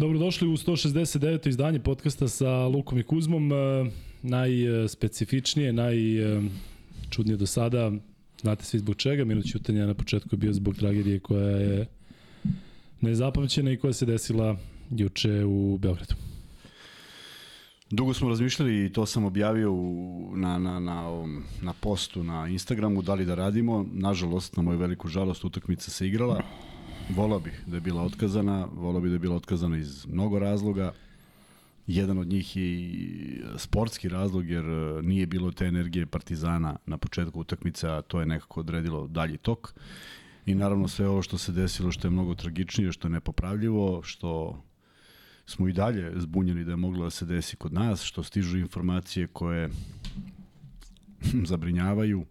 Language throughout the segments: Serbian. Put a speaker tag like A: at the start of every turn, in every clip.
A: Dobrodošli u 169. izdanje podcasta sa Lukom i Kuzmom. E, najspecifičnije, najčudnije do sada, znate svi zbog čega, minut ćutanja na početku je bio zbog tragedije koja je nezapamćena i koja se desila juče u Beogradu.
B: Dugo smo razmišljali i to sam objavio u, na, na, na, na postu na Instagramu, da li da radimo. Nažalost, na moju veliku žalost, utakmica se igrala. Volao bih da je bila otkazana, volao bih da je bila otkazana iz mnogo razloga. Jedan od njih je i sportski razlog, jer e, nije bilo te energije Partizana na početku utakmice, a to je nekako odredilo dalji tok. I naravno sve ovo što se desilo, što je mnogo tragičnije, što je nepopravljivo, što smo i dalje zbunjeni da je moglo da se desi kod nas, što stižu informacije koje zabrinjavaju.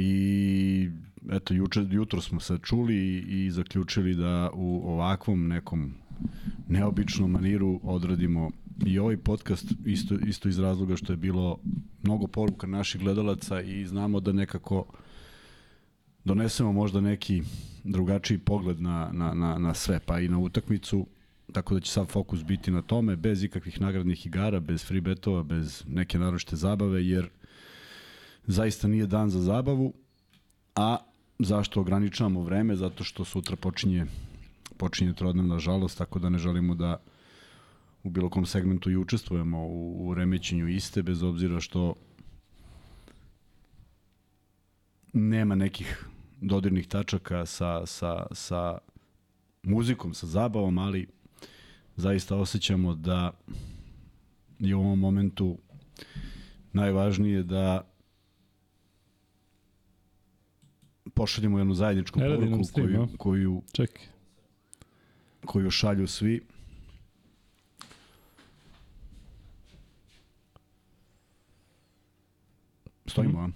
B: I eto, juče, jutro smo se čuli i, zaključili da u ovakvom nekom neobičnom maniru odradimo i ovaj podcast isto, isto iz razloga što je bilo mnogo poruka naših gledalaca i znamo da nekako donesemo možda neki drugačiji pogled na, na, na, na sve, pa i na utakmicu, tako da će sad fokus biti na tome, bez ikakvih nagradnih igara, bez free betova, bez neke naročite zabave, jer zaista nije dan za zabavu, a zašto ograničavamo vreme? Zato što sutra počinje počinje trodnem, nažalost, tako da ne želimo da u bilo kom segmentu i učestvujemo u, u remećenju iste, bez obzira što nema nekih dodirnih tačaka sa, sa, sa muzikom, sa zabavom, ali zaista osjećamo da je u ovom momentu najvažnije da pošaljemo jednu zajedničku
A: Ne
B: poruku
A: stream,
B: koju,
A: a?
B: koju,
A: Čekaj.
B: koju šalju svi. Stojimo, a?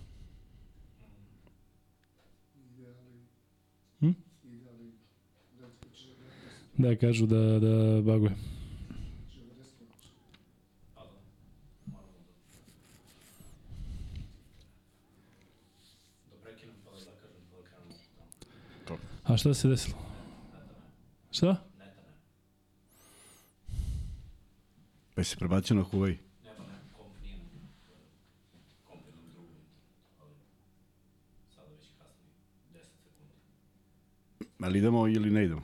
A: Da, kažu da, da baguje. A šta se desilo? Šta?
B: Pa si prebacio na Huawei? Ali idemo ili ne idemo?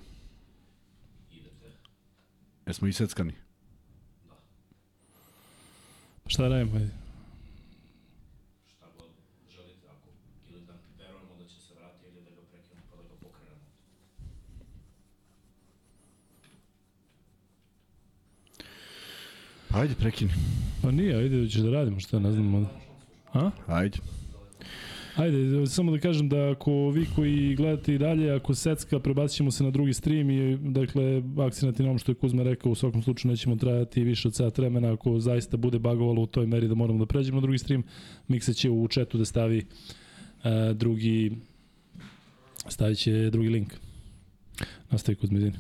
B: Jesmo i seckani?
A: Šta radimo? Ajde.
C: šta god želite, ako ili da verujemo da će se vratiti ili da ga prekinemo pa da ga pokrenemo.
B: Ajde, prekini.
A: Pa nije, ajde, ćeš da radimo, šta, ne znam. A?
B: Ajde.
A: Ajde, samo da kažem da ako vi koji gledate i dalje, ako secka, prebacit ćemo se na drugi stream i dakle, akcenati na onom što je Kuzma rekao, u svakom slučaju nećemo trajati više od sat vremena, ako zaista bude bagovalo u toj meri da moramo da pređemo na drugi stream, Miksa će u chatu da stavi uh, drugi stavit će drugi link. Nastavi Kuzma, izvini.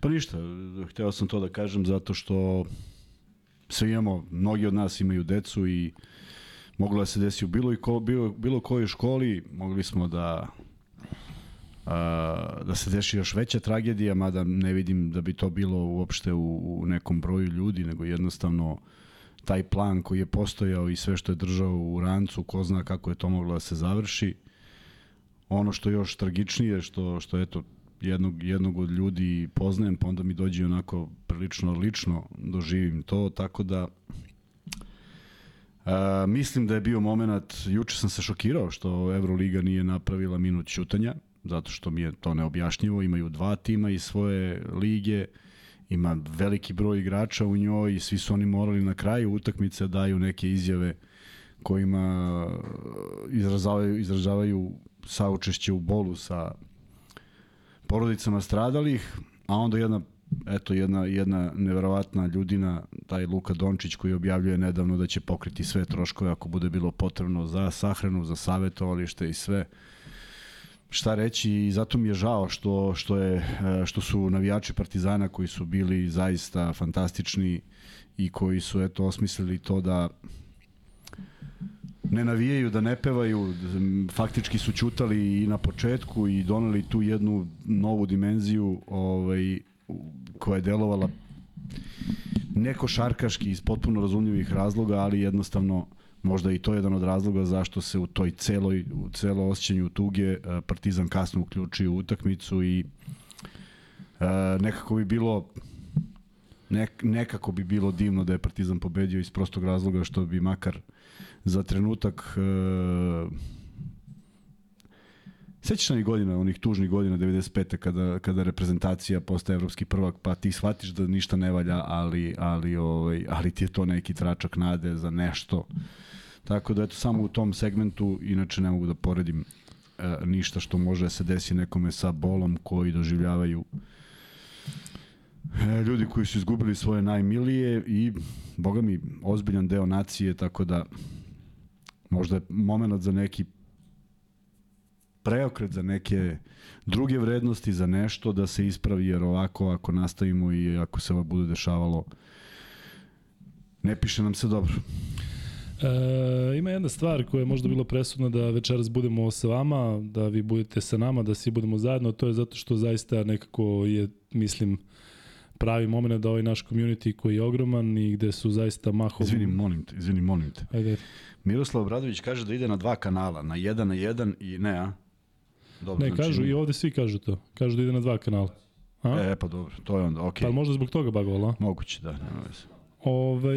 B: Pa ništa, hteo sam to da kažem zato što svi imamo, mnogi od nas imaju decu i moglo da se desi u bilo, i ko, bilo, bilo kojoj školi, mogli smo da a, da se deši još veća tragedija, mada ne vidim da bi to bilo uopšte u, u nekom broju ljudi, nego jednostavno taj plan koji je postojao i sve što je držao u rancu, ko zna kako je to moglo da se završi. Ono što je još tragičnije, što, što eto, jednog, jednog od ljudi poznajem, pa onda mi dođe onako prilično lično doživim to, tako da a, mislim da je bio moment, juče sam se šokirao što Euroliga nije napravila minut ćutanja, zato što mi je to neobjašnjivo, imaju dva tima iz svoje lige, ima veliki broj igrača u njoj i svi su oni morali na kraju utakmice da daju neke izjave kojima izražavaju, izražavaju saučešće u bolu sa porodicama stradalih, a onda jedna eto jedna jedna neverovatna ljudina taj Luka Dončić koji objavljuje nedavno da će pokriti sve troškove ako bude bilo potrebno za sahranu, za savetovalište i sve šta reći. I zato mi je žao što što je što su navijači Partizana koji su bili zaista fantastični i koji su eto osmislili to da ne navijaju, da ne pevaju, faktički su čutali i na početku i doneli tu jednu novu dimenziju ovaj, koja je delovala neko šarkaški iz potpuno razumljivih razloga, ali jednostavno možda i to je jedan od razloga zašto se u toj celoj, u celo osjećanju tuge e, Partizan kasno uključio u utakmicu i e, nekako bi bilo nek, nekako bi bilo divno da je Partizan pobedio iz prostog razloga što bi makar za trenutak e, Sećaš onih godina, onih tužnih godina 95. kada, kada reprezentacija postaje evropski prvak, pa ti shvatiš da ništa ne valja, ali, ali, ovaj, ali ti je to neki tračak nade za nešto. Tako da eto, samo u tom segmentu, inače ne mogu da poredim e, ništa što može da se desi nekome sa bolom koji doživljavaju e, ljudi koji su izgubili svoje najmilije i, boga mi, ozbiljan deo nacije, tako da možda je moment za neki preokret za neke druge vrednosti, za nešto da se ispravi, jer ovako ako nastavimo i ako se ovo bude dešavalo, ne piše nam se dobro.
A: E, ima jedna stvar koja je možda bila presudna da večeras budemo sa vama, da vi budete sa nama, da svi budemo zajedno, to je zato što zaista nekako je, mislim, pravi moment da ovaj naš community koji je ogroman i gde su zaista mahom...
B: Izvini, molim te, izvini, molim te.
A: Ajde.
B: Miroslav Obradović kaže da ide na dva kanala, na jedan na jedan i ne, a?
A: Dobro, ne, kažu i ovde svi kažu to. Kažu da ide na dva kanala.
B: A? E, pa dobro, to je onda, okej.
A: Okay. Pa možda zbog toga bagovalo?
B: Moguće, da, nema veze.
A: Ove,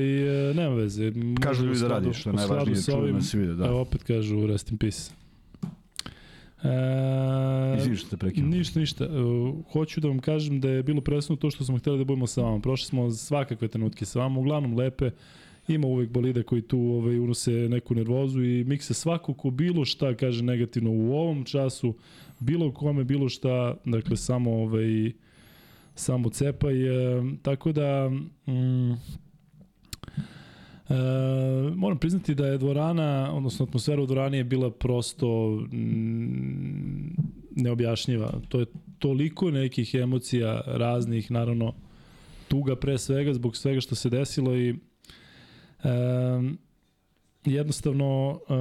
A: e, nema veze.
B: Kažu ljudi da radi, što je najvažnije, da se vide, da.
A: Evo opet kažu rest in peace.
B: E, Izvini što te prekinu.
A: Ništa, ništa. Uh, hoću da vam kažem da je bilo presno to što smo hteli da budemo sa vama. Prošli smo svakakve trenutke sa vama, uglavnom lepe. Ima uvek bolida koji tu ovaj, unose neku nervozu i mikse svako ko bilo šta kaže negativno u ovom času, bilo kome, bilo šta, dakle samo ovaj, samo cepaj. E, tako da, mm, E, moram priznati da je dvorana, odnosno atmosfera u dvorani je bila prosto mm, neobjašnjiva. To je toliko nekih emocija raznih, naravno tuga pre svega zbog svega što se desilo i e, jednostavno e,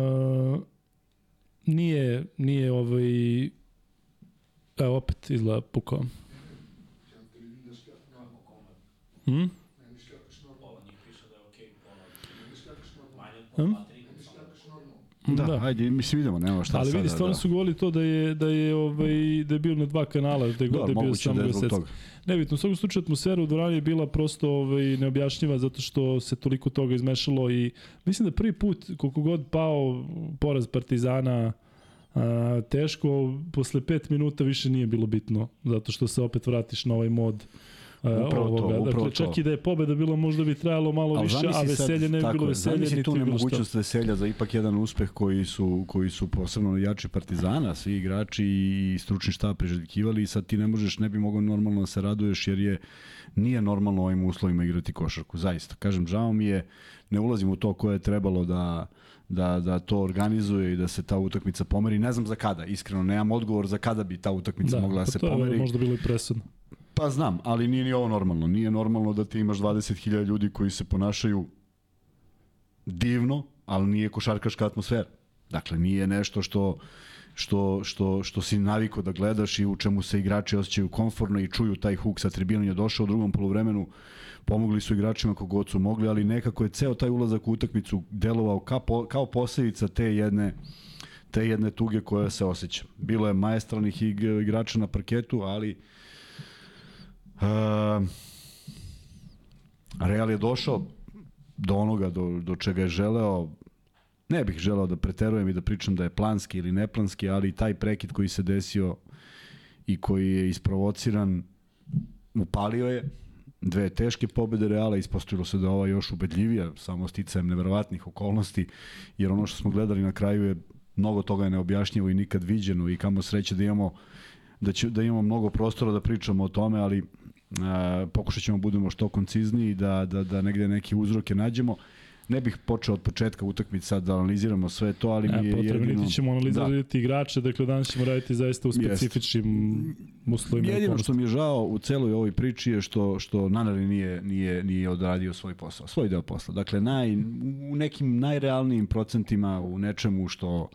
A: nije, nije ovaj evo opet izgleda pukao. Hmm?
B: Hm? Da, da, ajde, mislim idemo, nema šta
A: Ali
B: sada.
A: vidi, stvarno
B: da.
A: su govorili to da je da je ovaj da je bio na dva kanala, da je god da, je bio samo da toga. Nebitno, u svakom slučaju atmosfera u dvorani je bila prosto ovaj neobjašnjiva zato što se toliko toga izmešalo i mislim da prvi put koliko god pao poraz Partizana a, teško, posle 5 minuta više nije bilo bitno, zato što se opet vratiš na ovaj mod
B: upravo ovoga. To, upravo
A: dakle, čak i da je pobeda bila, možda bi trajalo malo
B: Ali
A: više, a veselje ne bi bilo veselje.
B: Zamisli tu nemogućnost veselja za ipak jedan uspeh koji su, koji su posebno jači partizana, svi igrači i stručni štab priželjkivali i sad ti ne možeš, ne bi mogao normalno da se raduješ jer je nije normalno ovim uslovima igrati košarku, zaista. Kažem, žao mi je, ne ulazim u to koje je trebalo da da, da to organizuje i da se ta utakmica pomeri. Ne znam za kada, iskreno, nemam odgovor za kada bi ta utakmica da, mogla da pa se pomeri. Da, to je
A: možda bilo i presudno.
B: Pa znam, ali nije ni ovo normalno. Nije normalno da ti imaš 20.000 ljudi koji se ponašaju divno, ali nije košarkaška atmosfera. Dakle, nije nešto što što, što, što si naviko da gledaš i u čemu se igrači osjećaju komfortno i čuju taj huk sa tribina je došao u drugom polovremenu pomogli su igračima kogod su mogli, ali nekako je ceo taj ulazak u utakmicu delovao kao, po, kao posledica te jedne te jedne tuge koja se osjeća. Bilo je majestralnih igrača na parketu, ali Uh, Real je došao do onoga do, do čega je želeo ne bih želeo da preterujem i da pričam da je planski ili neplanski, ali taj prekid koji se desio i koji je isprovociran upalio je dve teške pobede Reala, ispostavilo se da ova još ubedljivija, samo sticajem neverovatnih okolnosti, jer ono što smo gledali na kraju je mnogo toga je neobjašnjivo i nikad viđeno i kamo sreće da imamo da, će, da imamo mnogo prostora da pričamo o tome, ali pokušat ćemo da budemo što koncizniji, da, da, da negde neke uzroke nađemo. ne bih počeo od početka utakmice sad da analiziramo sve to, ali mi je
A: potrebno,
B: jedino...
A: ćemo analizirati igrače, dakle danas ćemo raditi zaista u
B: Jest.
A: specifičnim uslovima.
B: Jedino što mi je žao u celoj ovoj priči je što što Nanali nije nije nije odradio svoj posao, svoj deo posla. Dakle naj u nekim najrealnijim procentima u nečemu što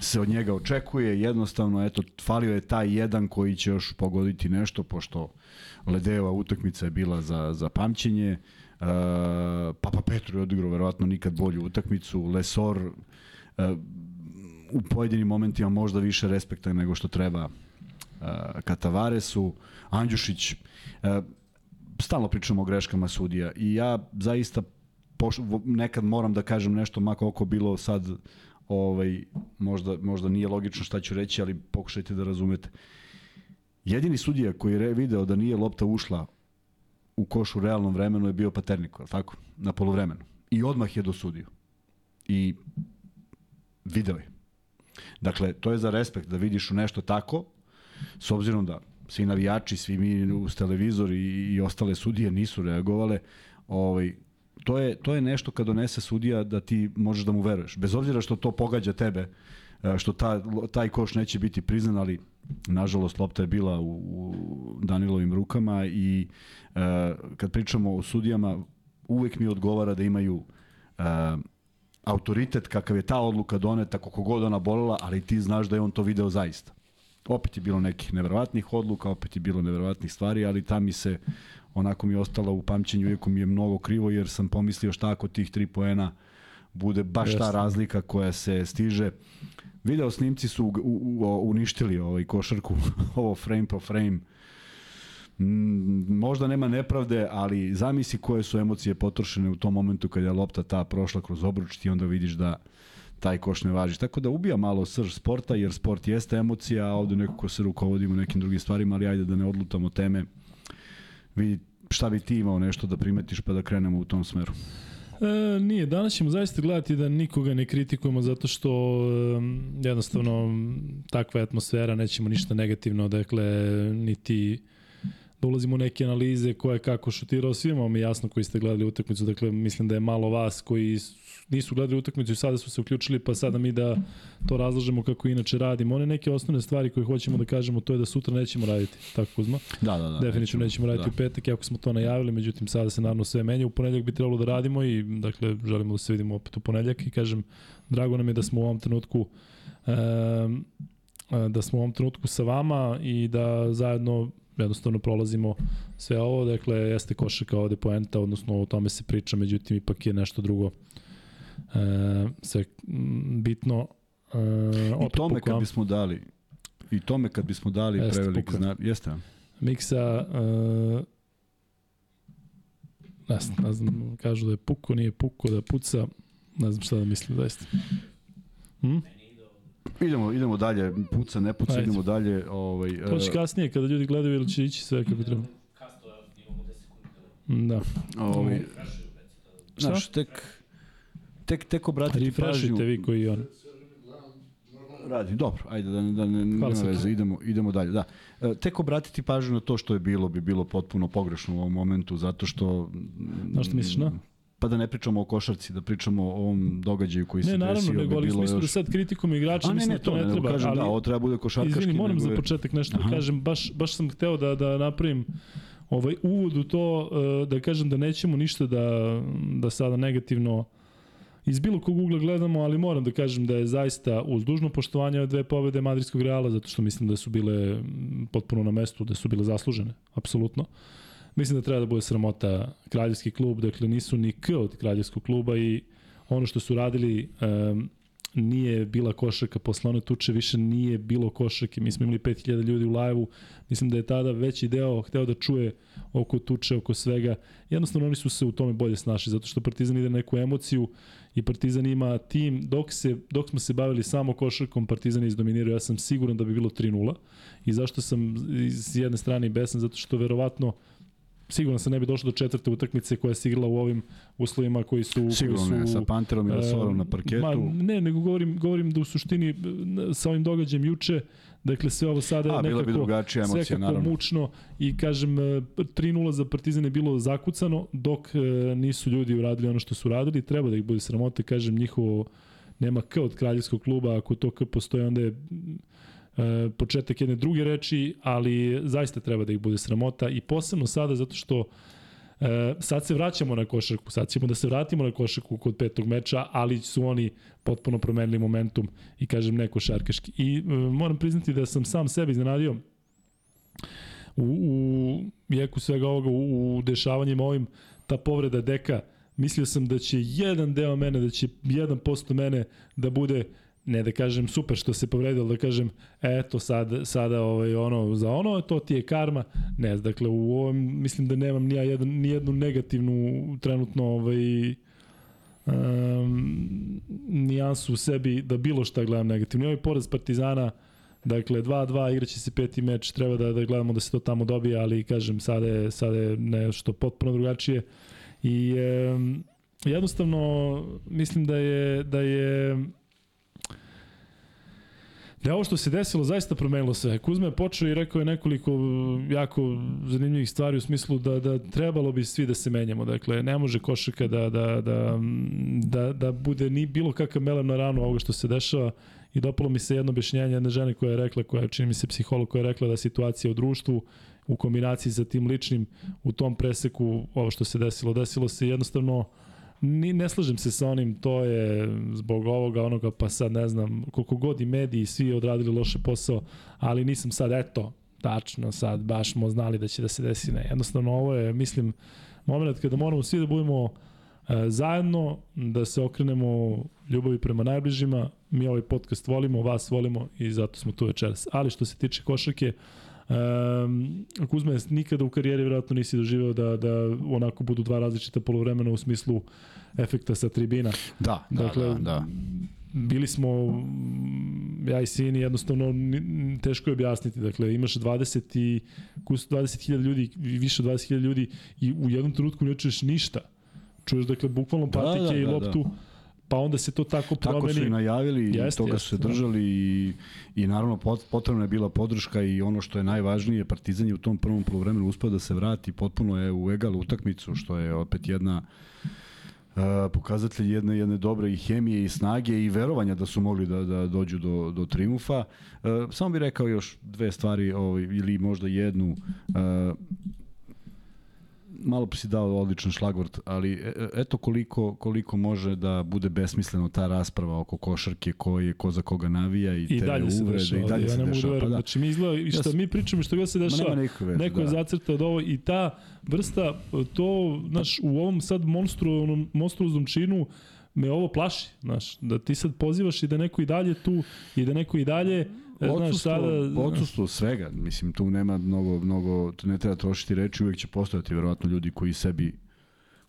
B: se od njega očekuje, jednostavno eto falio je taj jedan koji će još pogoditi nešto pošto Ledeova utakmica je bila za za pamćenje. Uh, Papa Petru je odigrao verovatno nikad bolju utakmicu, Lesor uh, u pojedinim momentima možda više respekta nego što treba uh, Katavaresu, Andjušić, uh, stalno pričamo o greškama sudija i ja zaista poš, nekad moram da kažem nešto mako oko bilo sad ovaj, možda, možda nije logično šta ću reći, ali pokušajte da razumete. Jedini sudija koji je video da nije lopta ušla u koš u realnom vremenu je bio Paterniko, tako? Na polovremenu. I odmah je dosudio. I video je. Dakle, to je za respekt da vidiš u nešto tako, s obzirom da svi navijači, svi mi uz televizor i, i ostale sudije nisu reagovale, ovaj, to je, to je nešto kad donese sudija da ti možeš da mu veruješ. Bez obzira što to pogađa tebe, što ta, taj koš neće biti priznan, ali nažalost lopta je bila u, u Danilovim rukama i e, kad pričamo o sudijama, uvek mi odgovara da imaju e, autoritet kakav je ta odluka doneta, koliko god ona bolela, ali ti znaš da je on to video zaista. Opet je bilo nekih neverovatnih odluka, opet je bilo neverovatnih stvari, ali ta mi se onako mi je ostala u pamćenju, iako mi je mnogo krivo, jer sam pomislio šta ako tih tri poena bude baš ta
A: Jeste.
B: razlika koja se stiže. Video snimci su u, u, u, uništili ovaj košarku, ovo frame po frame. Mm, možda nema nepravde, ali zamisli koje su emocije potrošene u tom momentu kad je lopta ta prošla kroz obruč ti onda vidiš da taj koš ne važi. Tako da ubija malo srž sporta, jer sport jeste emocija, a ovde nekako se rukovodimo nekim drugim stvarima, ali ajde da ne odlutamo teme. Vidi šta bi ti imao nešto da primetiš pa da krenemo u tom smeru.
A: E, nije, danas ćemo zaista gledati da nikoga ne kritikujemo zato što e, jednostavno takva je atmosfera, nećemo ništa negativno, dakle, niti da ulazimo u neke analize ko je kako šutirao, svima vam je jasno koji ste gledali utakmicu, dakle mislim da je malo vas koji nisu gledali utakmicu i sada su se uključili, pa sada mi da to razlažemo kako inače radimo. One neke osnovne stvari koje hoćemo da kažemo, to je da sutra nećemo raditi, tako Kuzma?
B: Da, da, da.
A: Definitivno nećemo raditi
B: da.
A: u petak, jako smo to najavili, međutim sada se naravno sve menja. U ponedjeljak bi trebalo da radimo i dakle želimo da se vidimo opet u ponedjeljak i kažem drago nam je da smo u ovom trenutku um, da smo u ovom trenutku sa vama i da zajedno jednostavno prolazimo sve ovo, dakle jeste košaka ovde poenta, odnosno o tome se priča, međutim ipak je nešto drugo e, sve m, bitno e,
B: I tome kad bismo dali i tome kad bismo dali
A: Jeste,
B: prevelik znak. Jeste.
A: Miksa uh, ne znam, ne znam, kažu da je puko, nije puko, da puca, ne znam šta da mislim zaista. Hm?
B: Idemo, idemo dalje, puca, ne puca,
A: Ajde.
B: idemo dalje. Ovaj,
A: To će
B: e,
A: kasnije kada ljudi gledaju ili će ići sve kako treba.
C: Kasto, imamo 10 sekundi kada
A: Da.
B: ovaj, znaš, tek, tek, tek obratiti pažnju.
A: Refreshujte vi koji on.
B: Radi, dobro, ajde da, ne- da ne,
A: Hvala
B: nema veze, idemo, idemo dalje. Da. E, tek obratiti pažnju na to što je bilo, bi bilo potpuno pogrešno u ovom momentu, zato što...
A: Na što misliš, na?
B: Pa da ne pričamo o košarci, da pričamo o ovom događaju koji se
A: Ne, naravno,
B: desio,
A: nego
B: bi
A: ali u
B: bilo
A: smislu da
B: još...
A: sad kritikom igrača,
B: A ne,
A: mislim
B: ne,
A: da to ne
B: ne,
A: treba,
B: nego kažem,
A: ali
B: da, ovo treba bude košarkaški.
A: Izvini, moram
B: nego
A: za početak nešto da
B: Aha.
A: kažem, baš, baš sam hteo da, da napravim ovaj uvod u to, eh, da kažem da nećemo ništa da, da sada negativno iz bilo kog ugla gledamo, ali moram da kažem da je zaista uz dužno poštovanje dve pobede Madridskog Reala, zato što mislim da su bile potpuno na mestu, da su bile zaslužene, apsolutno. Mislim da treba da bude sramota kraljevski klub, dakle nisu ni k od kraljevskog kluba i ono što su radili um, nije bila košarka posle one tuče, više nije bilo košarke. Mi smo imali 5000 ljudi u live-u. Mislim da je tada veći deo hteo da čuje oko tuče, oko svega. Jednostavno oni su se u tome bolje snašli, zato što Partizan ide na neku emociju i Partizan ima tim, dok, se, dok smo se bavili samo košarkom, Partizan je izdominirao, ja sam siguran da bi bilo 3-0. I zašto sam s jedne strane besan, zato što verovatno sigurno se ne bi došlo do četvrte utakmice koja se igrala u ovim uslovima koji su...
B: Sigurno
A: koji
B: ne,
A: su,
B: sa Panterom i Lasorom na parketu.
A: Ma, ne, nego govorim, govorim da u suštini e, sa ovim događajem juče, Dakle, sve ovo sada je
B: A,
A: nekako
B: bi drugačija emocija,
A: sve kako mučno i kažem e, 3-0 za Partizan je bilo zakucano dok e, nisu ljudi uradili ono što su radili. Treba da ih bude sramote, kažem, njihovo nema K od kraljevskog kluba, ako to K postoji, onda je e, početak jedne druge reči, ali zaista treba da ih bude sramota i posebno sada zato što E, sad se vraćamo na košarku, sad ćemo da se vratimo na košarku kod petog meča, ali su oni potpuno promenili momentum i kažem ne košarkaški. I e, moram priznati da sam sam sebe iznenadio u, u jeku svega ovoga, u, u dešavanjima ovim, ta povreda deka, mislio sam da će jedan deo mene, da će 1% mene da bude ne da kažem super što se povredilo, da kažem eto sad, sada ovaj, ono, za ono, to ti je karma. Ne, dakle u ovom mislim da nemam ni, jedan, ni jednu negativnu trenutno ovaj, um, nijansu u sebi da bilo šta gledam negativno. I ovaj poraz Partizana, Dakle, 2-2, igraće se peti meč, treba da, da gledamo da se to tamo dobije, ali kažem, sada je, sada je nešto potpuno drugačije. I e, jednostavno mislim da je, da je Da ovo što se desilo zaista promenilo sve. Kuzma je počeo i rekao je nekoliko jako zanimljivih stvari u smislu da, da trebalo bi svi da se menjamo. Dakle, ne može košaka da, da, da, da, da bude ni bilo kakav melem na ranu ovoga što se dešava i dopalo mi se jedno objašnjenje jedne žene koja je rekla, koja je čini mi se psiholog, koja je rekla da situacija u društvu u kombinaciji sa tim ličnim u tom preseku ovo što se desilo, desilo se jednostavno ni, ne slažem se sa onim, to je zbog ovoga, onoga, pa sad ne znam, koliko god i mediji svi odradili loše posao, ali nisam sad, eto, tačno sad, baš smo znali da će da se desi, ne. Jednostavno, ovo je, mislim, moment kada moramo svi da budemo e, zajedno, da se okrenemo ljubavi prema najbližima, mi ovaj podcast volimo, vas volimo i zato smo tu večeras. Ali što se tiče košarke, Um, Kuzma, nikada u karijeri vjerojatno nisi doživeo da, da onako budu dva različita polovremena u smislu efekta sa tribina.
B: Da, da,
A: Dakle,
B: da, da.
A: Bili smo, ja i Sini, jednostavno teško je objasniti. Dakle, imaš 20 i 20.000 ljudi, i više od 20.000 ljudi i u jednom trenutku ne čuješ ništa. Čuješ, dakle, bukvalno
B: Da,
A: patike
B: da,
A: i
B: da,
A: loptu,
B: da.
A: Pa onda se to tako promeni.
B: Tako su i najavili i
A: Jeste,
B: toga
A: jeste,
B: su se
A: da.
B: držali i, i naravno pot- potrebna je bila podrška i ono što je najvažnije, Partizan je u tom prvom polovremenu uspeo da se vrati potpuno je u egal utakmicu, što je opet jedna Uh, pokazatelj jedne jedne dobre i hemije i snage i verovanja da su mogli da da dođu do do triumfa. Uh, samo bih rekao još dve stvari ovaj ili možda jednu uh, malo si dao odličan šlagvort, ali e, e, eto koliko, koliko može da bude besmisleno ta rasprava oko košarke, ko je, ko za koga navija i,
A: I
B: te
A: dalje
B: uvrede,
A: dešava.
B: i dalje
A: ja
B: se dešava. Pa da.
A: Znači, mi izgleda, i što
B: Ja
A: mi pričamo što god se dešava,
B: veze,
A: neko je
B: da.
A: zacrtao da ovo i ta vrsta, to, znaš, u ovom sad monstru, monstruoznom činu, me ovo plaši, znaš, da ti sad pozivaš i da neko i dalje tu i da neko i dalje,
B: Odsustvo,
A: sada...
B: odsustvo svega, mislim tu nema mnogo, mnogo, ne treba trošiti reči, uvek će postojati verovatno ljudi koji sebi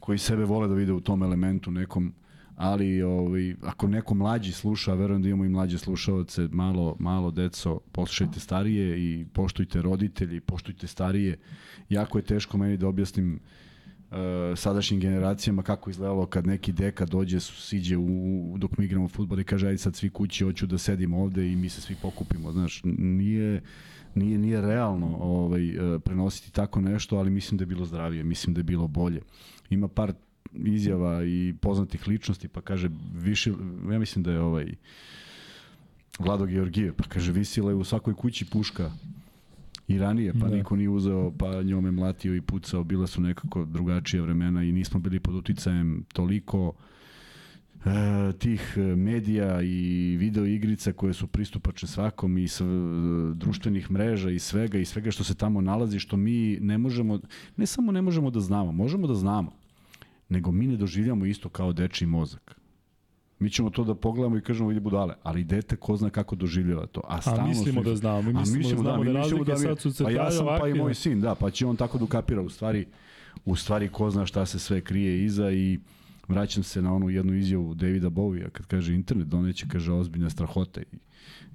B: koji sebe vole da vide u tom elementu nekom, ali ovaj, ako neko mlađi sluša, verujem da imamo i mlađe slušaoce, malo, malo deco, poslušajte starije i poštujte roditelji, poštujte starije. Jako je teško meni da objasnim uh, sadašnjim generacijama kako izgledalo kad neki deka dođe, siđe u, dok mi igramo futbol i kaže ajde sad svi kući, hoću da sedim ovde i mi se svi pokupimo. Znaš, nije, nije, nije realno ovaj, eh, prenositi tako nešto, ali mislim da je bilo zdravije, mislim da je bilo bolje. Ima par izjava i poznatih ličnosti, pa kaže više, ja mislim da je ovaj Vlado Georgijev, pa kaže visila je u svakoj kući puška i ranije, pa
A: Da.
B: niko nije uzeo, pa njome mlatio i pucao, bila su nekako drugačije vremena i nismo bili pod uticajem toliko e, tih medija i video igrica koje su pristupačne svakom i sv, društvenih mreža i svega i svega što se tamo nalazi što mi ne možemo, ne samo ne možemo da znamo, možemo da znamo, nego mi ne doživljamo isto kao dečiji mozak. Mi ćemo to da pogledamo i kažemo vidi budale, ali dete ko zna kako doživljava to. A,
A: A
B: stalno
A: mislimo da znamo, mi
B: A
A: mislimo, da znamo da, da
B: mislimo
A: razlike
B: mi-
A: sad su
B: Pa ja sam pa i moj sin, da, pa će on tako da ukapira u stvari, u stvari ko zna šta se sve krije iza i vraćam se na onu jednu izjavu Davida Bovija kad kaže internet doneće, kaže ozbiljne strahote i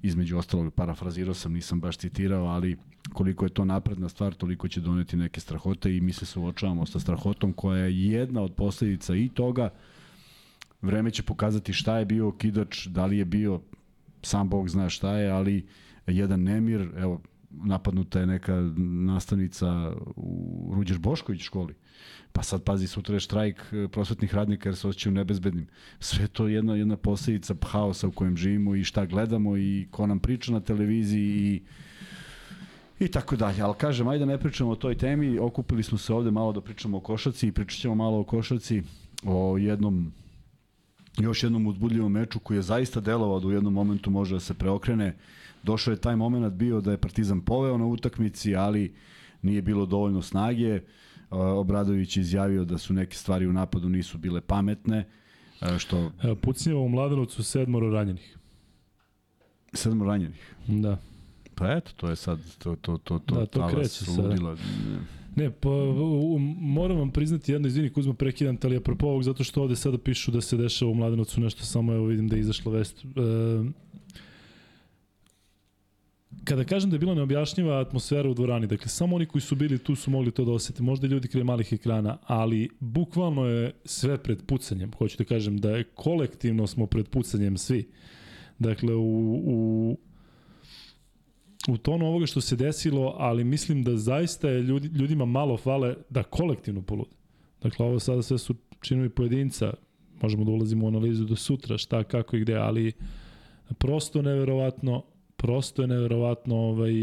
B: između ostalog parafrazirao sam, nisam baš citirao, ali koliko je to napredna stvar, toliko će doneti neke strahote i mi se suočavamo sa strahotom koja je jedna od posledica i toga vreme će pokazati šta je bio okidač, da li je bio sam Bog zna šta je, ali jedan nemir, evo, napadnuta je neka nastavnica u Ruđer Bošković školi. Pa sad pazi, sutra je štrajk e, prosvetnih radnika jer se osjećaju nebezbednim. Sve to je jedna, jedna posledica haosa u kojem živimo i šta gledamo i ko nam priča na televiziji i I tako dalje, ali kažem, ajde ne pričamo o toj temi, okupili smo se ovde malo da pričamo o košarci i pričat ćemo malo o košarci, o jednom još jednom uzbudljivom meču koji je zaista delovao da u jednom momentu može da se preokrene. Došao je taj moment bio da je Partizan poveo na utakmici, ali nije bilo dovoljno snage. Obradović je izjavio da su neke stvari u napadu nisu bile pametne, što...
A: Pucnjeva u Mladenovcu sedmoro ranjenih.
B: Sedmoro ranjenih?
A: Da.
B: Pa eto, to je sad, to, to, to, to,
A: Da, to kreće
B: ludila.
A: Ne, pa u, moram vam priznati jedno, izvini Kuzma, prekidam, ali apropo ovog, zato što ovde sada pišu da se dešava u Mladenovcu nešto, samo evo vidim da je izašla vest. E, kada kažem da je bila neobjašnjiva atmosfera u dvorani, dakle samo oni koji su bili tu su mogli to da osete, možda ljudi krije malih ekrana, ali bukvalno je sve pred pucanjem. Hoću da kažem da je kolektivno smo pred pucanjem svi. Dakle, u, u u tonu ovoga što se desilo, ali mislim da zaista je ljudi, ljudima malo fale da kolektivno polude. Dakle, ovo sada sve su činovi pojedinca, možemo da ulazimo u analizu do sutra, šta, kako i gde, ali prosto neverovatno, prosto je neverovatno, ovaj,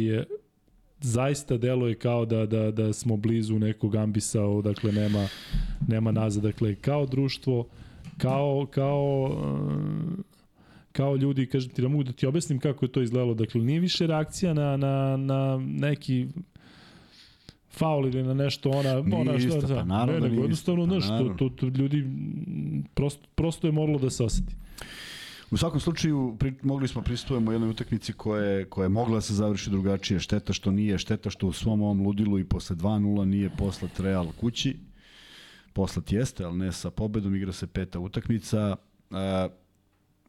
A: zaista deluje kao da, da, da smo blizu nekog ambisa, dakle nema, nema nazad, dakle kao društvo, kao, kao kao ljudi, kažem ti da mogu da ti objasnim kako je to izgledalo. Dakle, nije više reakcija na, na, na neki faul ili na nešto ona
B: nije
A: ona
B: što isto, pa naravno
A: ne,
B: nego
A: jednostavno
B: pa,
A: nešto to, to, to, ljudi prosto, prosto je moralo da se oseti.
B: U svakom slučaju pri, mogli smo pristupujemo jednoj utakmici koja je, koja je mogla da se završi drugačije. Šteta što nije, šteta što u svom ovom ludilu i posle 2-0 nije poslat Real kući. Poslat jeste, ali ne sa pobedom, igra se peta utakmica. Uh,